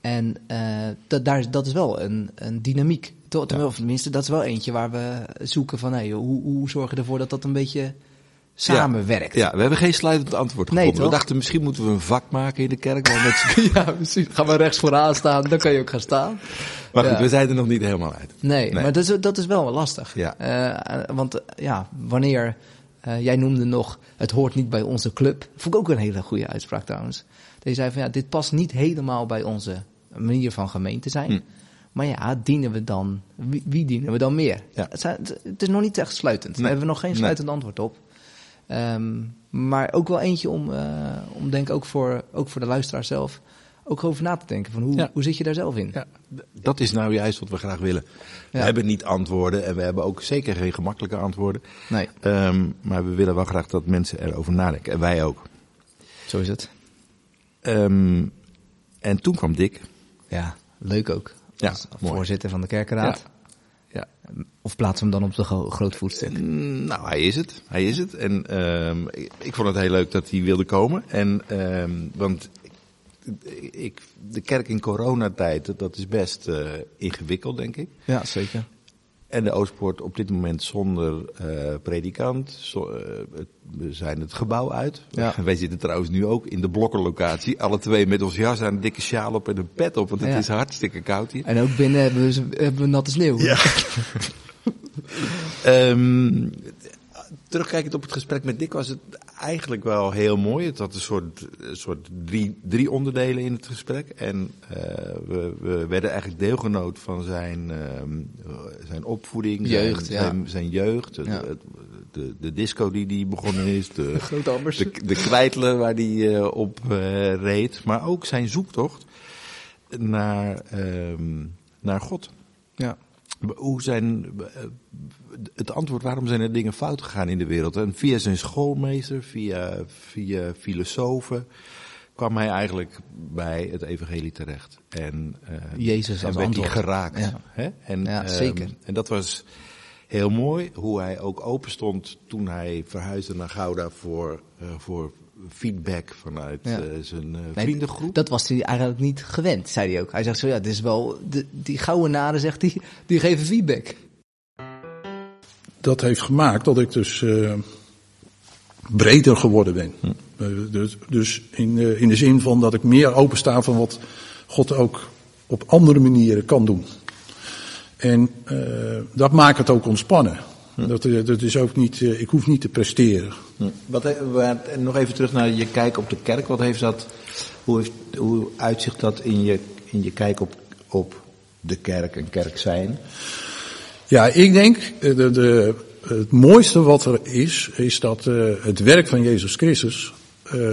En eh, dat, daar, dat is wel een, een dynamiek. To- Of tenminste, dat is wel eentje waar we zoeken van hey, hoe, hoe zorgen we ervoor dat dat een beetje samenwerkt. Ja, we hebben geen sluitend antwoord Nee, gevonden. we toch? dachten misschien moeten we een vak maken in de kerk. waar met- ja, precies. Ga maar rechts vooraan staan, dan kan je ook gaan staan. maar goed, Ja. we zijn er nog niet helemaal uit. Nee, Nee. maar dat is, dat is wel lastig. Ja. Eh, want eh, ja, wanneer, eh, jij noemde nog, het hoort niet bij onze club. Vond ik ook een hele goede uitspraak trouwens. Dat je zei van ja, dit past niet helemaal bij onze manier van gemeente zijn. Hm. Maar ja, dienen we dan, wie, wie dienen we dan meer? Ja. Het, zijn- het is nog niet echt sluitend. Daar Nee. hebben we nog geen Nee. sluitend antwoord op. Ehm, maar ook wel eentje om, eh, om denk ik ook voor, ook voor de luisteraar zelf, ook over na te denken. Van hoe, Ja. hoe zit je daar zelf in? Ja, dat is nou juist wat we graag willen. We hebben niet antwoorden en we hebben ook zeker geen gemakkelijke antwoorden. Nee, Ehm, maar we willen wel graag dat mensen erover nadenken. En wij ook. zo is het. Ehm, en toen kwam Dick. Ja, leuk ook. Ja, voorzitter van de kerkenraad. Ja. Of plaatsen we hem dan op de gro- groot voetstuk? Mm, Nou, hij is het. Hij is het. En ehm, ik, ik vond het heel leuk dat hij wilde komen. En, ehm, want ik, de kerk in coronatijd, dat is best eh, ingewikkeld, denk ik. Ja, zeker. En de Oostpoort op dit moment zonder eh, predikant. Zo, eh, we zijn het gebouw uit. Ja. Wij zitten trouwens nu ook in de blokkenlocatie. Alle twee met ons jas aan, een dikke sjaal op en een pet op. Want het Ja. is hartstikke koud hier. En ook binnen hebben we, hebben we natte sneeuw. Ja. Ehm, terugkijkend op het gesprek met Dick was het eigenlijk wel heel mooi. Het had een soort, soort drie, drie onderdelen in het gesprek. En eh, we, we werden eigenlijk deelgenoot van zijn, ehm, zijn opvoeding, Jeugd, zijn, ja. zijn, zijn jeugd, Ja. de, de disco die die begonnen is, de, de, de kwijtelen waar hij eh, op eh, reed, maar ook zijn zoektocht naar, ehm, naar God. Ja. Hoe zijn, eh, het antwoord waarom zijn er dingen fout gegaan in de wereld? En via zijn schoolmeester, via, via filosofen, kwam hij eigenlijk bij het evangelie terecht. En, eh, Jezus en werd hij geraakt. Ja. Hè? En, Ja, ehm. En dat was heel mooi, hoe hij ook open stond toen hij verhuisde naar Gouda voor, eh, voor feedback vanuit Ja. eh, zijn eh, Nee, vriendengroep. Dat was hij eigenlijk niet gewend, zei hij ook. Hij zegt zo, ja, dit is wel, de, die gouden naden, zegt hij, die geven feedback. dat heeft gemaakt dat ik dus eh, breder geworden ben. Eh, dus dus in, de, in de zin van dat ik meer opensta van wat God ook op andere manieren kan doen. En eh, dat maakt het ook ontspannen. Dat, eh, dat is ook niet, eh, ik hoef niet te presteren. Hm. Wat, nog even terug naar je kijk op de kerk. Wat heeft dat, hoe, heeft, hoe uitzicht dat in je, in je kijk op, op de kerk en kerk zijn? Ja, ik denk, eh, de, de, het mooiste wat er is, is dat het werk van Jezus Christus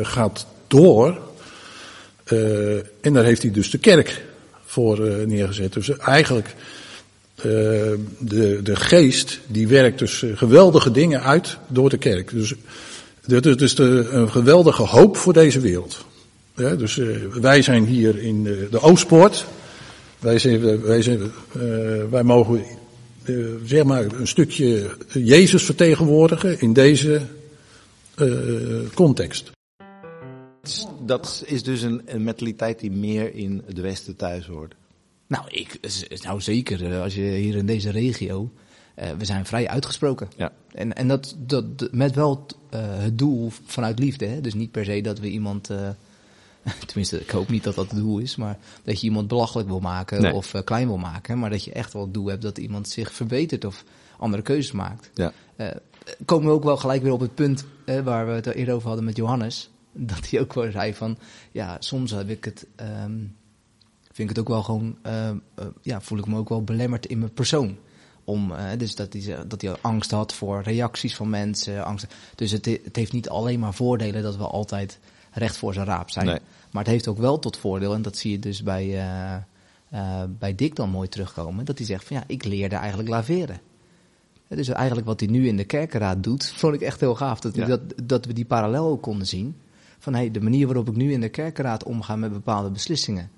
gaat door. en daar heeft hij dus de kerk voor neergezet. Dus eigenlijk, de, de geest, die werkt dus eh, geweldige dingen uit door de kerk. Dus dat is dus een geweldige hoop voor deze wereld. Dus eh, wij zijn hier in de, Oostpoort. Wij, zijn, wij, zijn, eh, wij mogen eh, zeg maar een stukje Jezus vertegenwoordigen in deze eh, context. Dat is dus een, een mentaliteit die meer in het Westen thuis hoort. Nou, ik, nou zeker, eh, als je hier in deze regio, eh, we zijn vrij uitgesproken. Ja. En, en dat, dat, met wel eh, het doel vanuit liefde. Hè? Dus niet per se dat we iemand, tenminste ik hoop niet dat dat het doel is, maar dat je iemand belachelijk wil maken Nee. of klein wil maken. Maar dat je echt wel het doel hebt dat iemand zich verbetert of andere keuzes maakt. Ja. Komen we ook wel gelijk weer op het punt waar we het eerder over hadden met Johannes. Dat hij ook wel zei van, ja, soms heb ik het, ehm, vind ik het ook wel gewoon, ehm, eh, ja, voel ik me ook wel belemmerd in mijn persoon. Om, eh, dus dat hij, dat hij angst had voor reacties van mensen. Angst, dus het, he- het heeft niet alleen maar voordelen dat we altijd recht voor zijn raap zijn. Nee. Maar het heeft ook wel tot voordeel, en dat zie je dus bij, eh, eh, bij Dick dan mooi terugkomen. Dat hij zegt van ja, ik leerde eigenlijk laveren. Dus eigenlijk wat hij nu in de kerkenraad doet, vond ik echt heel gaaf. Dat, Ja. dat, dat we die parallel ook konden zien. Van hey, de manier waarop ik nu in de kerkenraad omga met bepaalde beslissingen.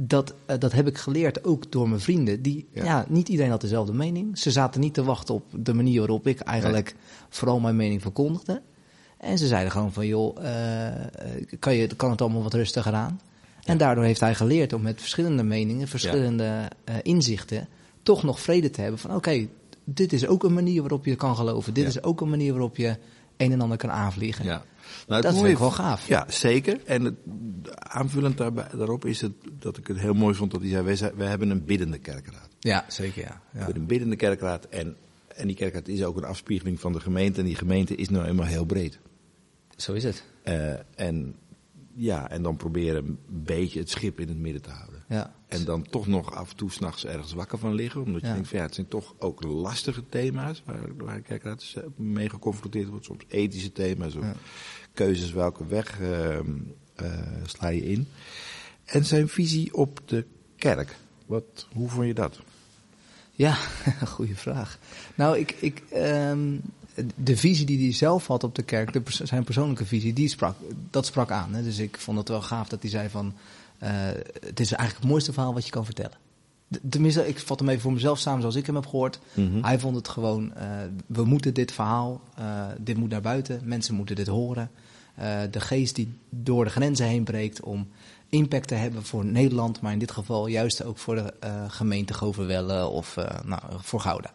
Dat, eh, dat heb ik geleerd ook door mijn vrienden. Die, Ja. ja. niet iedereen had dezelfde mening. Ze zaten niet te wachten op de manier waarop ik eigenlijk vooral mijn mening verkondigde. En ze zeiden gewoon van, joh, eh, kan, je, kan het allemaal wat rustiger aan? En daardoor heeft hij geleerd om met verschillende meningen, verschillende eh, inzichten, toch nog vrede te hebben van, oké, dit is ook een manier waarop je kan geloven. Dit is ook een manier waarop je een en ander kan aanvliegen. Nou, Dat vind ik wel gaaf. Ja, zeker. En het, aanvullend daarbij, daarop is het dat ik het heel mooi vond dat hij zei, wij, wij hebben een biddende kerkraad. Ja, zeker ja. We hebben een biddende kerkraad en, en die kerkraad is ook een afspiegeling van de gemeente. En die gemeente is nou eenmaal heel breed. Zo is het. Eh, en ja, en dan proberen een beetje het schip in het midden te houden. Ja. En dan toch nog af en toe s'nachts ergens wakker van liggen. Omdat je denkt van ja, het zijn toch ook lastige thema's waar, waar de kerkraad mee geconfronteerd wordt. Soms ethische thema's of Ja. keuzes welke weg eh, sla je in. En zijn visie op de kerk. Wat, hoe vond je dat? Ja, goede vraag. Nou, ik, ik, ehm, de visie die hij zelf had op de kerk, de pers- zijn persoonlijke visie, die sprak, dat sprak aan. Hè. Dus ik vond het wel gaaf dat hij zei van, eh, het is eigenlijk het mooiste verhaal wat je kan vertellen. Tenminste, ik vat hem even voor mezelf samen zoals ik hem heb gehoord. Mhm. Hij vond het gewoon, eh, we moeten dit verhaal, eh, dit moet naar buiten, mensen moeten dit horen. Eh, de geest die door de grenzen heen breekt om impact te hebben voor Nederland, maar in dit geval juist ook voor de eh, gemeente Goverwelle of eh, nou, voor Gouda.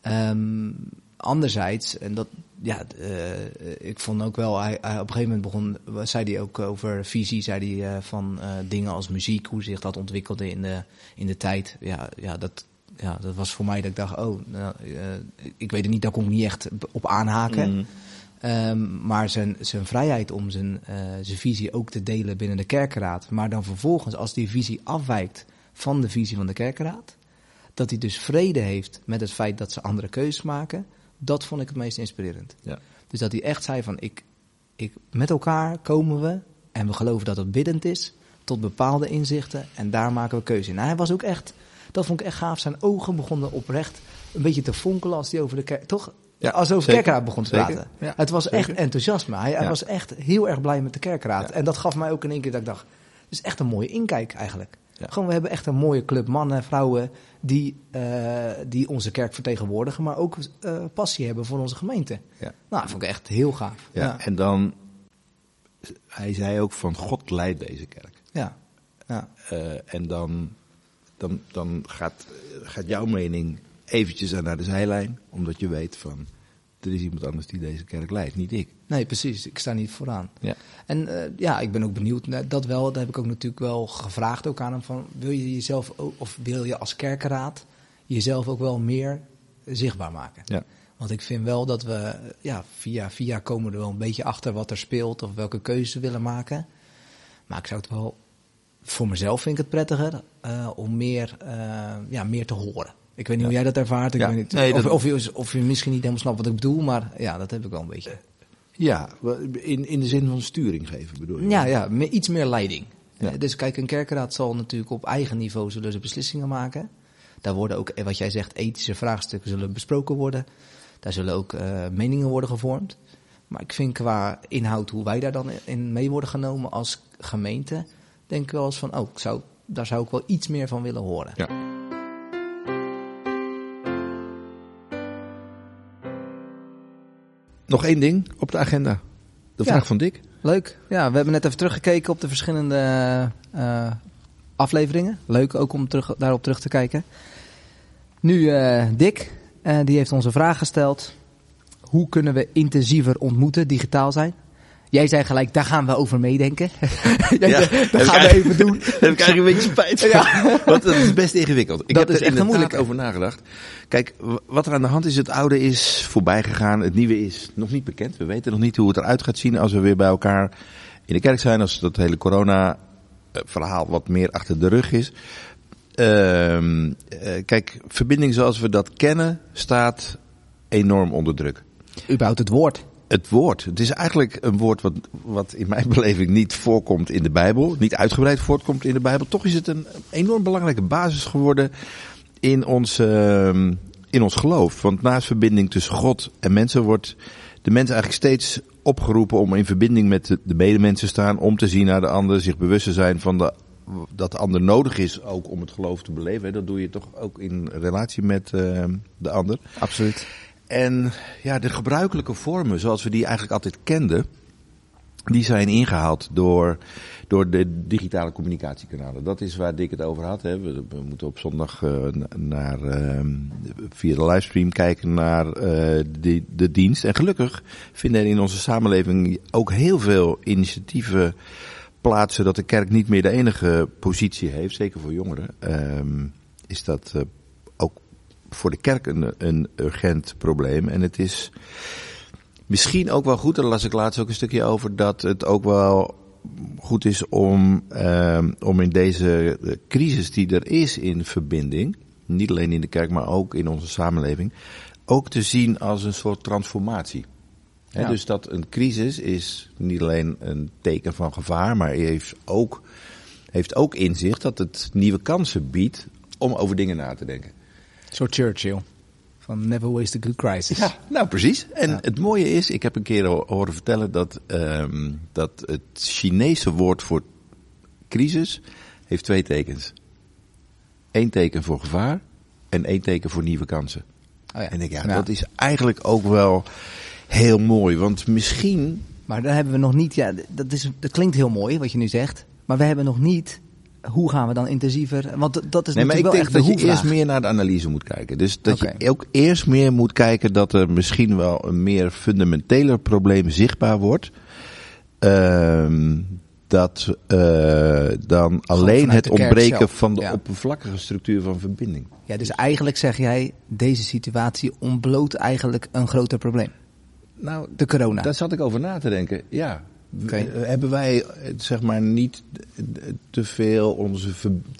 Ehm, anderzijds, en dat, ja, eh, ik vond ook wel, hij, hij op een gegeven moment begon, zei hij ook over visie, zei hij eh, van eh, dingen als muziek, hoe zich dat ontwikkelde in de, in de tijd. Ja, ja, dat, ja, dat was voor mij dat ik dacht, oh, nou, eh, ik weet het niet, daar kon ik niet echt op aanhaken. Mhm. Ehm, maar zijn, zijn vrijheid om zijn, eh, zijn visie ook te delen binnen de kerkenraad. Maar dan vervolgens, als die visie afwijkt van de visie van de kerkenraad, dat hij dus vrede heeft met het feit dat ze andere keuzes maken, dat vond ik het meest inspirerend. Ja. Dus dat hij echt zei van, ik, ik, met elkaar komen we en we geloven dat het biddend is tot bepaalde inzichten en daar maken we keuze in. Hij was ook echt, dat vond ik echt gaaf, zijn ogen begonnen oprecht een beetje te fonkelen als hij over de kerk, toch? Ja, als over zeker. de kerkraad begon te Zeker. praten. Ja, het was zeker. echt enthousiasme. Hij, hij was echt heel erg blij met de kerkraad. En dat gaf mij ook in één keer dat ik dacht, het is echt een mooie inkijk eigenlijk. Ja. Gewoon, we hebben echt een mooie club mannen en vrouwen die, eh, die onze kerk vertegenwoordigen, maar ook eh, passie hebben voor onze gemeente. Ja. Nou, dat vond ik echt heel gaaf. Ja, ja. En dan, hij zei ook van God leidt deze kerk. ja. ja. Eh, en dan, dan, dan gaat, gaat jouw mening eventjes naar de zijlijn, omdat je weet van, er is iemand anders die deze kerk leidt, niet ik. Nee, precies. Ik sta niet vooraan. Ja. En eh, ja, ik ben ook benieuwd. Dat wel, dat heb ik ook natuurlijk wel gevraagd ook aan hem. Van, wil je jezelf ook, of wil je als kerkenraad jezelf ook wel meer zichtbaar maken? Ja. Want ik vind wel dat we, ja, via via komen we er wel een beetje achter wat er speelt of welke keuzes we willen maken. Maar ik zou het wel, voor mezelf vind ik het prettiger eh, om meer, eh, ja, meer te horen. Ik weet niet hoe jij dat ervaart. Ik Ja, weet niet, nee, of, dat- of, je, of je misschien niet helemaal snapt wat ik bedoel, maar ja, dat heb ik wel een beetje. Ja, in, in de zin van sturing geven bedoel je? Ja, ja iets meer leiding. Ja. Eh, Dus kijk, een kerkenraad zal natuurlijk op eigen niveau zullen ze beslissingen maken. Daar worden ook, eh, wat jij zegt, ethische vraagstukken zullen besproken worden. Daar zullen ook eh, meningen worden gevormd. Maar ik vind qua inhoud, hoe wij daar dan in mee worden genomen als gemeente, denk ik wel eens van, oh, ik zou, daar zou ik wel iets meer van willen horen. Ja. Nog één ding op de agenda. De Ja. vraag van Dick. Leuk. Ja, we hebben net even teruggekeken op de verschillende eh, afleveringen. Leuk ook om terug, daarop terug te kijken. Nu eh, Dick, eh, die heeft ons een vraag gesteld. Hoe kunnen we intensiever ontmoeten, digitaal zijn? Jij zei gelijk, daar gaan we over meedenken. Ja, dat gaan we even doen. Daar heb ik eigenlijk een beetje spijt van. Ja. Want dat is best ingewikkeld. Ik Dat heb is er echt moeilijke. over nagedacht. Kijk, wat er aan de hand is, het oude is voorbij gegaan. Het nieuwe is nog niet bekend. We weten nog niet hoe het eruit gaat zien als we weer bij elkaar in de kerk zijn. Als dat hele corona eh, verhaal wat meer achter de rug is. Ehm, eh, kijk, verbinding zoals we dat kennen staat enorm onder druk. Überhaupt het woord. Het woord. Het is eigenlijk een woord wat, wat in mijn beleving niet voorkomt in de Bijbel. Niet uitgebreid voortkomt in de Bijbel. Toch is het een enorm belangrijke basis geworden in ons, ehm, in ons geloof. Want naast verbinding tussen God en mensen wordt de mens eigenlijk steeds opgeroepen om in verbinding met de, de medemensen te staan. Om te zien naar de ander. Zich bewust te zijn van de, dat de ander nodig is ook om het geloof te beleven. Dat doe je toch ook in relatie met ehm, de ander. Absoluut. En ja, de gebruikelijke vormen zoals we die eigenlijk altijd kenden, die zijn ingehaald door, door de digitale communicatiekanalen. Dat is waar Dick het over had. Hè. We, moeten op zondag eh, na- naar, ehm, via de livestream kijken naar eh, de, de dienst. En gelukkig vinden er in onze samenleving ook heel veel initiatieven plaatsen dat de kerk niet meer de enige positie heeft, zeker voor jongeren. Ehm, is dat eh, voor de kerk een, een urgent probleem. En het is misschien ook wel goed, daar las ik laatst ook een stukje over, dat het ook wel goed is om, ehm, om in deze crisis die er is in verbinding, niet alleen in de kerk, maar ook in onze samenleving, ook te zien als een soort transformatie. Dus dat een crisis is niet alleen een teken van gevaar, maar heeft ook, heeft ook inzicht dat het nieuwe kansen biedt om over dingen na te denken. Zo Churchill. Van never waste a good crisis. Ja, nou precies. En Ja. het mooie is, ik heb een keer ho- horen vertellen dat, ehm, dat het Chinese woord voor crisis heeft twee tekens. Eén teken voor gevaar en één teken voor nieuwe kansen. Oh ja. En ik, ja, Ja. dat is eigenlijk ook wel heel mooi. Want misschien, Maar dan hebben we nog niet, ja, dat, is, dat klinkt heel mooi wat je nu zegt. Maar we hebben nog niet, hoe gaan we dan intensiever? Want dat- is nee, maar ik natuurlijk wel denk echt dat je eerst meer naar de analyse moet kijken. Dus dat je ook eerst meer moet kijken dat er misschien wel een meer fundamenteler probleem zichtbaar wordt. Ehm, dat eh, dan alleen het ontbreken zelf. van de Ja. oppervlakkige structuur van verbinding. Ja, dus eigenlijk zeg jij, deze situatie ontbloot eigenlijk een groter probleem. Nou, De corona. daar zat ik over na te denken. Ja. Eh, Hebben wij eh, zeg maar niet eh, te veel onze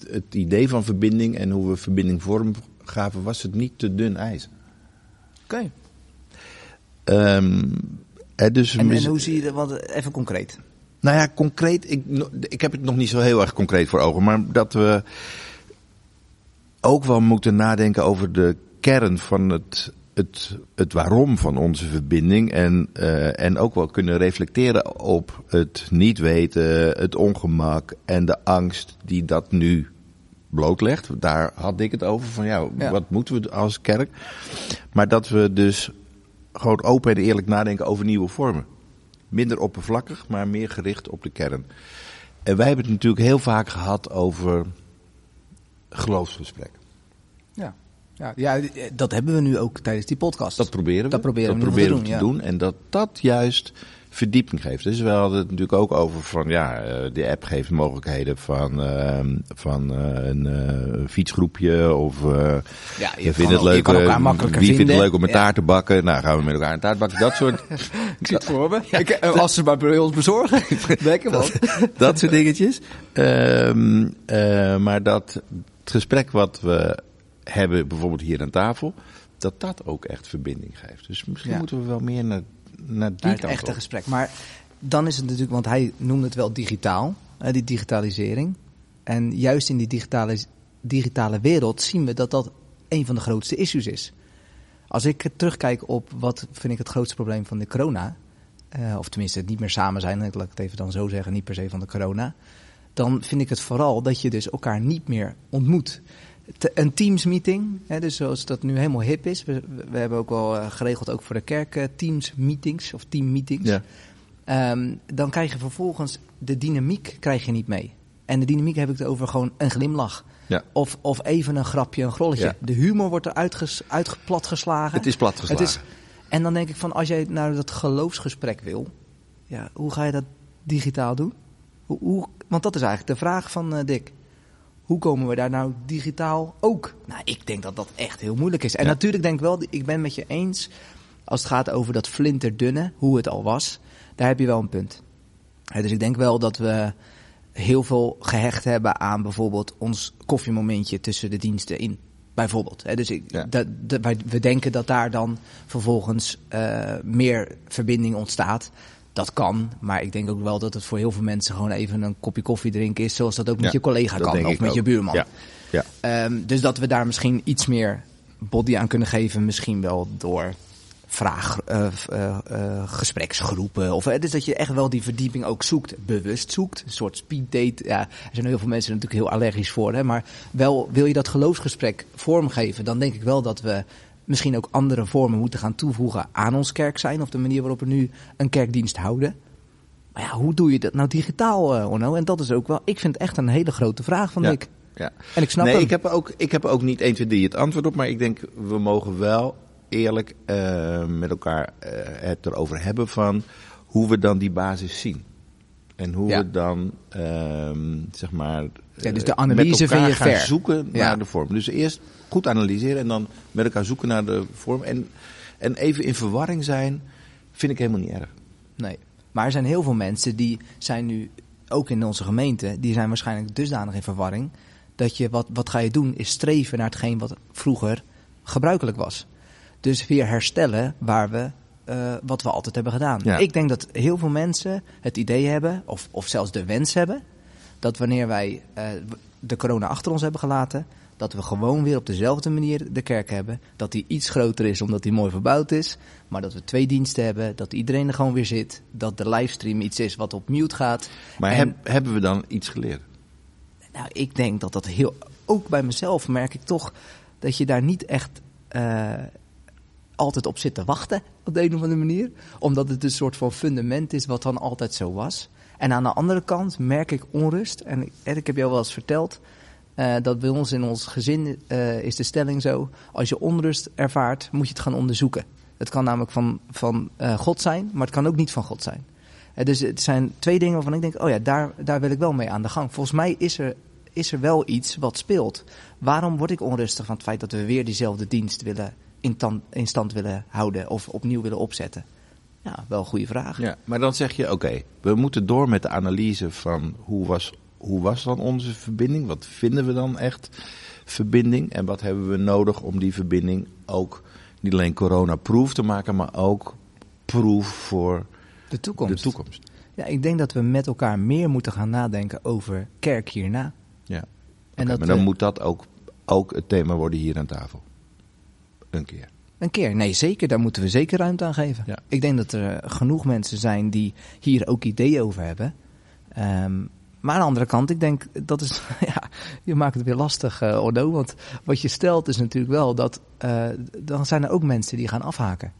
het idee van verbinding en hoe we verbinding vorm gaven, was het niet te dun ijs? Oké. Ehm, dus En, hoe zie je dat, want even concreet. Nou ja, concreet, ik, ik heb het nog niet zo heel erg concreet voor ogen, maar dat we ook wel moeten nadenken over de kern van het, het, het waarom van onze verbinding en, eh, en ook wel kunnen reflecteren op het niet weten, het ongemak en de angst die dat nu blootlegt. Daar had ik het over van ja, Ja. wat moeten we als kerk? Maar dat we dus gewoon open en eerlijk nadenken over nieuwe vormen. Minder oppervlakkig, maar meer gericht op de kern. En wij hebben het natuurlijk heel vaak gehad over geloofsgesprek. Ja. Ja, ja, dat hebben we nu ook tijdens die podcast. Dat proberen we. Dat proberen we dat proberen te we doen, te ja. doen. En dat dat juist verdieping geeft. Dus we hadden het natuurlijk ook over van ja, eh, de app geeft mogelijkheden van, ehm, van eh, een eh, fietsgroepje of eh Ja, je je vindt het leuk. eh, wie vindt het leuk om een Ja. taart te bakken? Nou, gaan we met elkaar een taart bakken. Dat soort, Ik zit voor me. Ik, eh, als ze maar bij ons bezorgen. Lekker man. dat soort dingetjes. Ehm, eh, maar dat het gesprek wat we hebben, bijvoorbeeld hier aan tafel, dat dat ook echt verbinding geeft. Dus misschien Ja. moeten we wel meer naar, naar die kant echte op. gesprek. Maar dan is het natuurlijk, want hij noemde het wel digitaal, hè, die digitalisering. En juist in die digitale, digitale wereld zien we dat dat een van de grootste issues is. Als ik terugkijk op wat vind ik het grootste probleem van de corona, eh, of tenminste het niet meer samen zijn, laat ik het even dan zo zeggen, niet per se van de corona, dan vind ik het vooral dat je dus elkaar niet meer ontmoet. Te- Een Teams-meeting, hè, dus zoals dat nu helemaal hip is. We, we hebben ook wel eh, geregeld ook voor de kerk eh, Teams-meetings of team-meetings. Ja. Ehm, dan krijg je vervolgens de dynamiek krijg je niet mee. En de dynamiek heb ik het over gewoon een glimlach. Ja. Of, of even een grapje, een grolletje. Ja. De humor wordt er uitges, uitgeplatgeslagen. Het is platgeslagen. Het is, en dan denk ik van, als jij naar dat geloofsgesprek wil, ja, hoe ga je dat digitaal doen? Hoe, hoe, want dat is eigenlijk de vraag van eh, Dick. Hoe komen we daar nou digitaal ook? Nou, ik denk dat dat echt heel moeilijk is. En Ja. natuurlijk denk ik wel, ik ben met je eens, als het gaat over dat flinterdunne, hoe het al was, daar heb je wel een punt. Dus ik denk wel dat we heel veel gehecht hebben aan bijvoorbeeld ons koffiemomentje tussen de diensten in. Bijvoorbeeld. Dus ik, Ja. dat, dat- wij, we denken dat daar dan vervolgens eh, meer verbinding ontstaat. Dat kan, maar ik denk ook wel dat het voor heel veel mensen gewoon even een kopje koffie drinken is. Zoals dat ook met Ja, je collega kan of met je buurman. Ja. Ja. Ehm, dus dat we daar misschien iets meer body aan kunnen geven. Misschien wel door vraag, v- eh, eh, gespreksgroepen. Of, dus dat je echt wel die verdieping ook zoekt. Bewust zoekt. Een soort speeddate. Ja, er zijn heel veel mensen natuurlijk heel allergisch voor. Hè, maar wel wil je dat geloofsgesprek vormgeven. Dan denk ik wel dat we misschien ook andere vormen moeten gaan toevoegen aan ons kerk zijn. Of de manier waarop we nu een kerkdienst houden. Maar ja, hoe doe je dat nou digitaal, eh Onno? En dat is ook wel, ik vind het echt een hele grote vraag van Ja. Dick. Ja. En ik snap nee, hem. ik heb, ook, ik heb ook niet 1, 2, 3 het antwoord op. Maar ik denk, we mogen wel eerlijk eh, met elkaar eh, het erover hebben van hoe we dan die basis zien. En hoe Ja. we dan, ehm, zeg maar, Ja, dus eh, de analyse met elkaar vind je gaan ver. zoeken Ja. naar de vorm. Dus eerst goed analyseren en dan met elkaar zoeken naar de vorm. En, en even in verwarring zijn, vind ik helemaal niet erg. Nee. Maar er zijn heel veel mensen die zijn nu, ook in onze gemeente, die zijn waarschijnlijk dusdanig in verwarring. Dat je, wat, wat ga je doen, is streven naar hetgeen wat vroeger gebruikelijk was. Dus weer herstellen waar we, eh, wat we altijd hebben gedaan. Ja. Ik denk dat heel veel mensen het idee hebben, of, of zelfs de wens hebben, dat wanneer wij eh, de corona achter ons hebben gelaten, dat we gewoon weer op dezelfde manier de kerk hebben. Dat die iets groter is omdat die mooi verbouwd is. Maar dat we twee diensten hebben, dat iedereen er gewoon weer zit. Dat de livestream iets is wat op mute gaat. Maar En- heb, hebben we dan iets geleerd? nou, ik denk dat dat heel. Ook bij mezelf merk ik toch dat je daar niet echt eh, altijd op zit te wachten. Op de een of andere manier. Omdat het een soort van fundament is wat dan altijd zo was. En aan de andere kant merk ik onrust. En ik, heb jou wel eens verteld. eh, dat bij ons in ons gezin eh, is de stelling zo. Als je onrust ervaart, moet je het gaan onderzoeken. Het kan namelijk van, van eh, God zijn, maar het kan ook niet van God zijn. Dus het zijn twee dingen waarvan ik denk, oh ja, daar, daar wil ik wel mee aan de gang. Volgens mij is er, is er wel iets wat speelt. Waarom word ik onrustig van het feit dat we weer diezelfde dienst willen in, tan- in stand willen houden of opnieuw willen opzetten? Ja, wel een goede vraag. Ja, maar dan zeg je, oké, we moeten door met de analyse van hoe was, hoe was dan onze verbinding? Wat vinden we dan echt verbinding? En wat hebben we nodig om die verbinding ook niet alleen corona-proof te maken, maar ook proof voor De toekomst. de toekomst? Ja, ik denk dat we met elkaar meer moeten gaan nadenken over kerk hierna. Ja. En dat maar dan we- moet dat ook, ook het thema worden hier aan tafel. Een keer. Een keer, nee zeker, daar moeten we zeker ruimte aan geven. Ja. Ik denk dat er genoeg mensen zijn die hier ook ideeën over hebben. Ehm, maar aan de andere kant, ik denk dat is, ja, je maakt het weer lastig, eh Ordo. Want wat je stelt is natuurlijk wel dat, eh, dan zijn er ook mensen die gaan afhaken.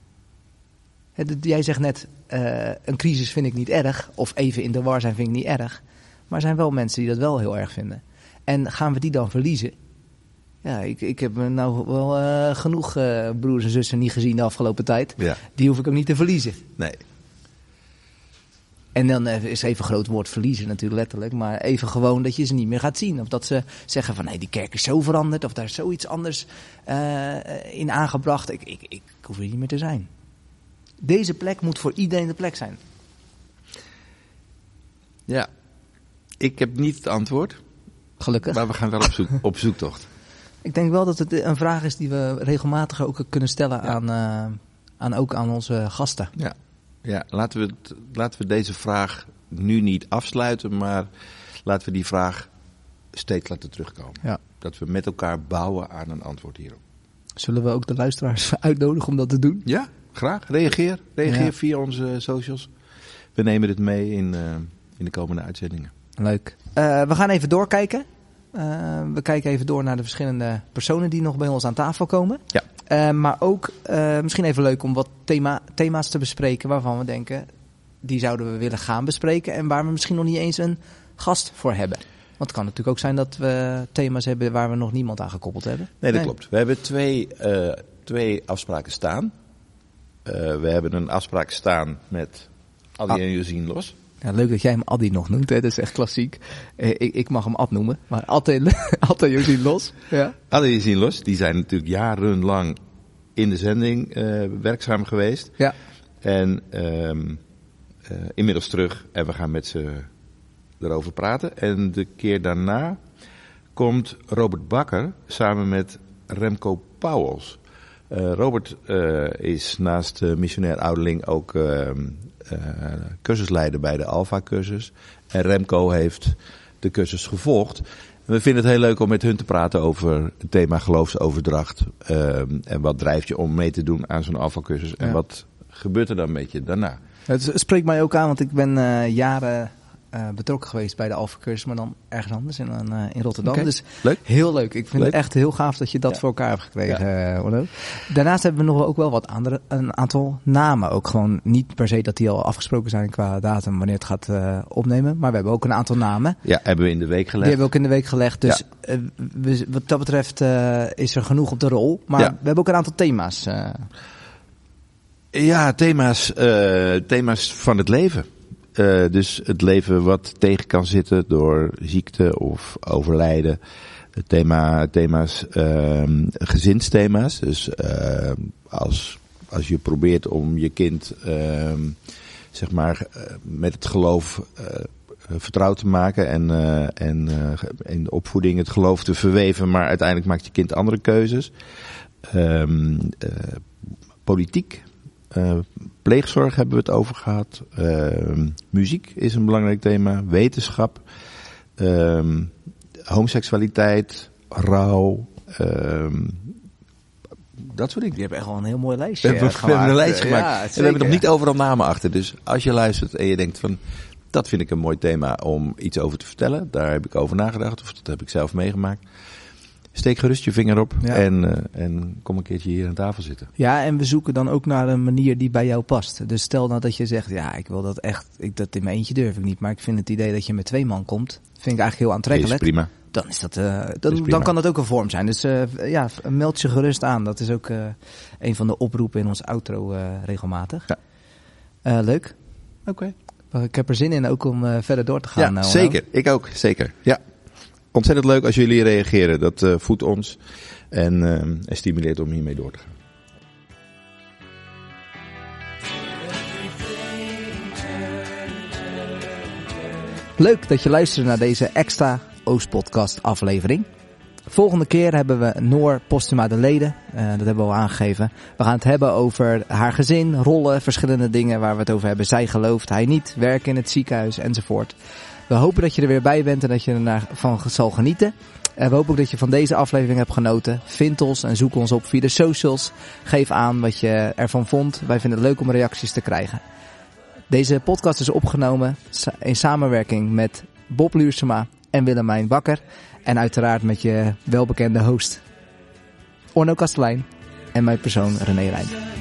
Hè, Jij zegt net, eh, een crisis vind ik niet erg, of even in de war zijn vind ik niet erg. Maar er zijn wel mensen die dat wel heel erg vinden. En gaan we die dan verliezen? Ja, ik, ik heb nou wel eh, genoeg eh, broers en zussen niet gezien de afgelopen tijd. Ja. Die hoef ik ook niet te verliezen. Nee. En dan eh, is even groot woord verliezen natuurlijk letterlijk. Maar even gewoon dat je ze niet meer gaat zien. Of dat ze zeggen van nee, die kerk is zo veranderd. Of daar is zoiets anders in aangebracht. Ik, ik, ik hoef hier niet meer te zijn. Deze plek moet voor iedereen de plek zijn. Ja, ik heb niet het antwoord, Gelukkig. maar we gaan wel op, zoek, op zoektocht. Ik denk wel dat het een vraag is die we regelmatig ook kunnen stellen aan, eh, aan, ook aan onze gasten. Ja, ja laten, we het, laten we deze vraag nu niet afsluiten, maar laten we die vraag steeds laten terugkomen. Ja. Dat we met elkaar bouwen aan een antwoord hierop. Zullen we ook de luisteraars uitnodigen om dat te doen? Ja, graag. Reageer. Reageer Ja. via onze socials. We nemen dit mee in, eh, in de komende uitzendingen. Leuk. Eh, we gaan even doorkijken. Eh, we kijken even door naar de verschillende personen die nog bij ons aan tafel komen. Ja. Eh, maar ook eh, misschien even leuk om wat thema, thema's te bespreken waarvan we denken, die zouden we willen gaan bespreken. En waar we misschien nog niet eens een gast voor hebben. Want het kan natuurlijk ook zijn dat we thema's hebben waar we nog niemand aan gekoppeld hebben. Nee, dat klopt. We hebben twee, twee afspraken staan. We hebben een afspraak staan met Adi Ah. Los. Ja, leuk dat jij hem Addy nog noemt, hè? dat is echt klassiek. Eh, ik, ik mag hem Ad noemen, maar altijd, altijd Josien los. Ja. Adi en Josien Los, die zijn natuurlijk jarenlang in de zending eh, werkzaam geweest. Ja. En ehm, eh, inmiddels terug en we gaan met ze erover praten. En de keer daarna komt Robert Bakker samen met Remco Pauwels. Eh, Robert is naast missionair ouderling ook ehm, eh, cursusleider bij de Alpha-cursus. En Remco heeft de cursus gevolgd. En we vinden het heel leuk om met hun te praten over het thema geloofsoverdracht. ehm, en wat drijft je om mee te doen aan zo'n Alpha-cursus. En Ja. wat gebeurt er dan met je daarna? Het spreekt mij ook aan, want ik ben eh, jaren eh, betrokken geweest bij de Alpha Cursus, maar dan ergens anders in, eh, in Rotterdam. Dus leuk. heel leuk. Ik vind Leuk. het echt heel gaaf dat je dat Ja. voor elkaar hebt gekregen, eh, Orlo. Daarnaast hebben we nog ook wel wat andere, een aantal namen. Ook gewoon niet per se dat die al afgesproken zijn qua datum wanneer het gaat eh, opnemen, maar we hebben ook een aantal namen. Ja, hebben we in de week Die gelegd. hebben we ook in de week gelegd. Dus eh, we- wat dat betreft eh, is er genoeg op de rol. Maar Ja. we hebben ook een aantal thema's. eh. Ja, thema's, eh, thema's van het leven. Eh, dus het leven wat tegen kan zitten door ziekte of overlijden. Thema, thema's, ehm gezinsthema's. Dus ehm, als, als je probeert om je kind ehm, zeg maar, eh, met het geloof eh, vertrouwd te maken en, eh, en eh, in de opvoeding het geloof te verweven, maar uiteindelijk maakt je kind andere keuzes. Ehm, eh, politiek, eh, pleegzorg hebben we het over gehad. Ehm, muziek is een belangrijk thema. Wetenschap. Ehm, homoseksualiteit. Rouw. ehm, dat soort dingen. Die hebben echt wel een heel mooi lijstje We hebben, eh, we hebben een gemaakt. lijstje gemaakt. ja, en we hebben nog niet overal namen achter. Dus als je luistert en je denkt van... Dat vind ik een mooi thema om iets over te vertellen. Daar heb ik over nagedacht. Of dat heb ik zelf meegemaakt. Steek gerust je vinger op. Ja. En, eh, en kom een keertje hier aan tafel zitten. Ja, en we zoeken dan ook naar een manier die bij jou past. Dus stel nou dat je zegt, ja, ik wil dat echt, ik, dat in mijn eentje durf ik niet. Maar ik vind het idee dat je met twee man komt, vind ik eigenlijk heel Is aantrekkelijk. prima. Dan, is dat, eh, dan, prima. dan kan dat ook een vorm zijn. Dus eh, ja, meld je gerust aan. Dat is ook eh, een van de oproepen in ons outro eh, regelmatig. Ja. Eh, leuk. Oké. Ik heb er zin in ook om eh, verder door te gaan. Ja, zeker. Ik ook, zeker. Ja. Ontzettend leuk als jullie reageren. Dat eh, voedt ons en, en stimuleert om hiermee door te gaan. Leuk dat je luisterde naar deze extra Oostpodcast aflevering. Volgende keer hebben we Noor Postuma de Leden. Eh, dat hebben we al aangegeven. We gaan het hebben over haar gezin, rollen, verschillende dingen waar we het over hebben. Zij gelooft, hij niet, werken in het ziekenhuis enzovoort. We hopen dat je er weer bij bent en dat je ervan zal genieten. En we hopen ook dat je van deze aflevering hebt genoten. Vind ons en zoek ons op via de socials. Geef aan wat je ervan vond. Wij vinden het leuk om reacties te krijgen. Deze podcast is opgenomen in samenwerking met Bob Luursema en Willemijn Bakker. En uiteraard met je welbekende host Orno Kastelein en mijn persoon René Rijn.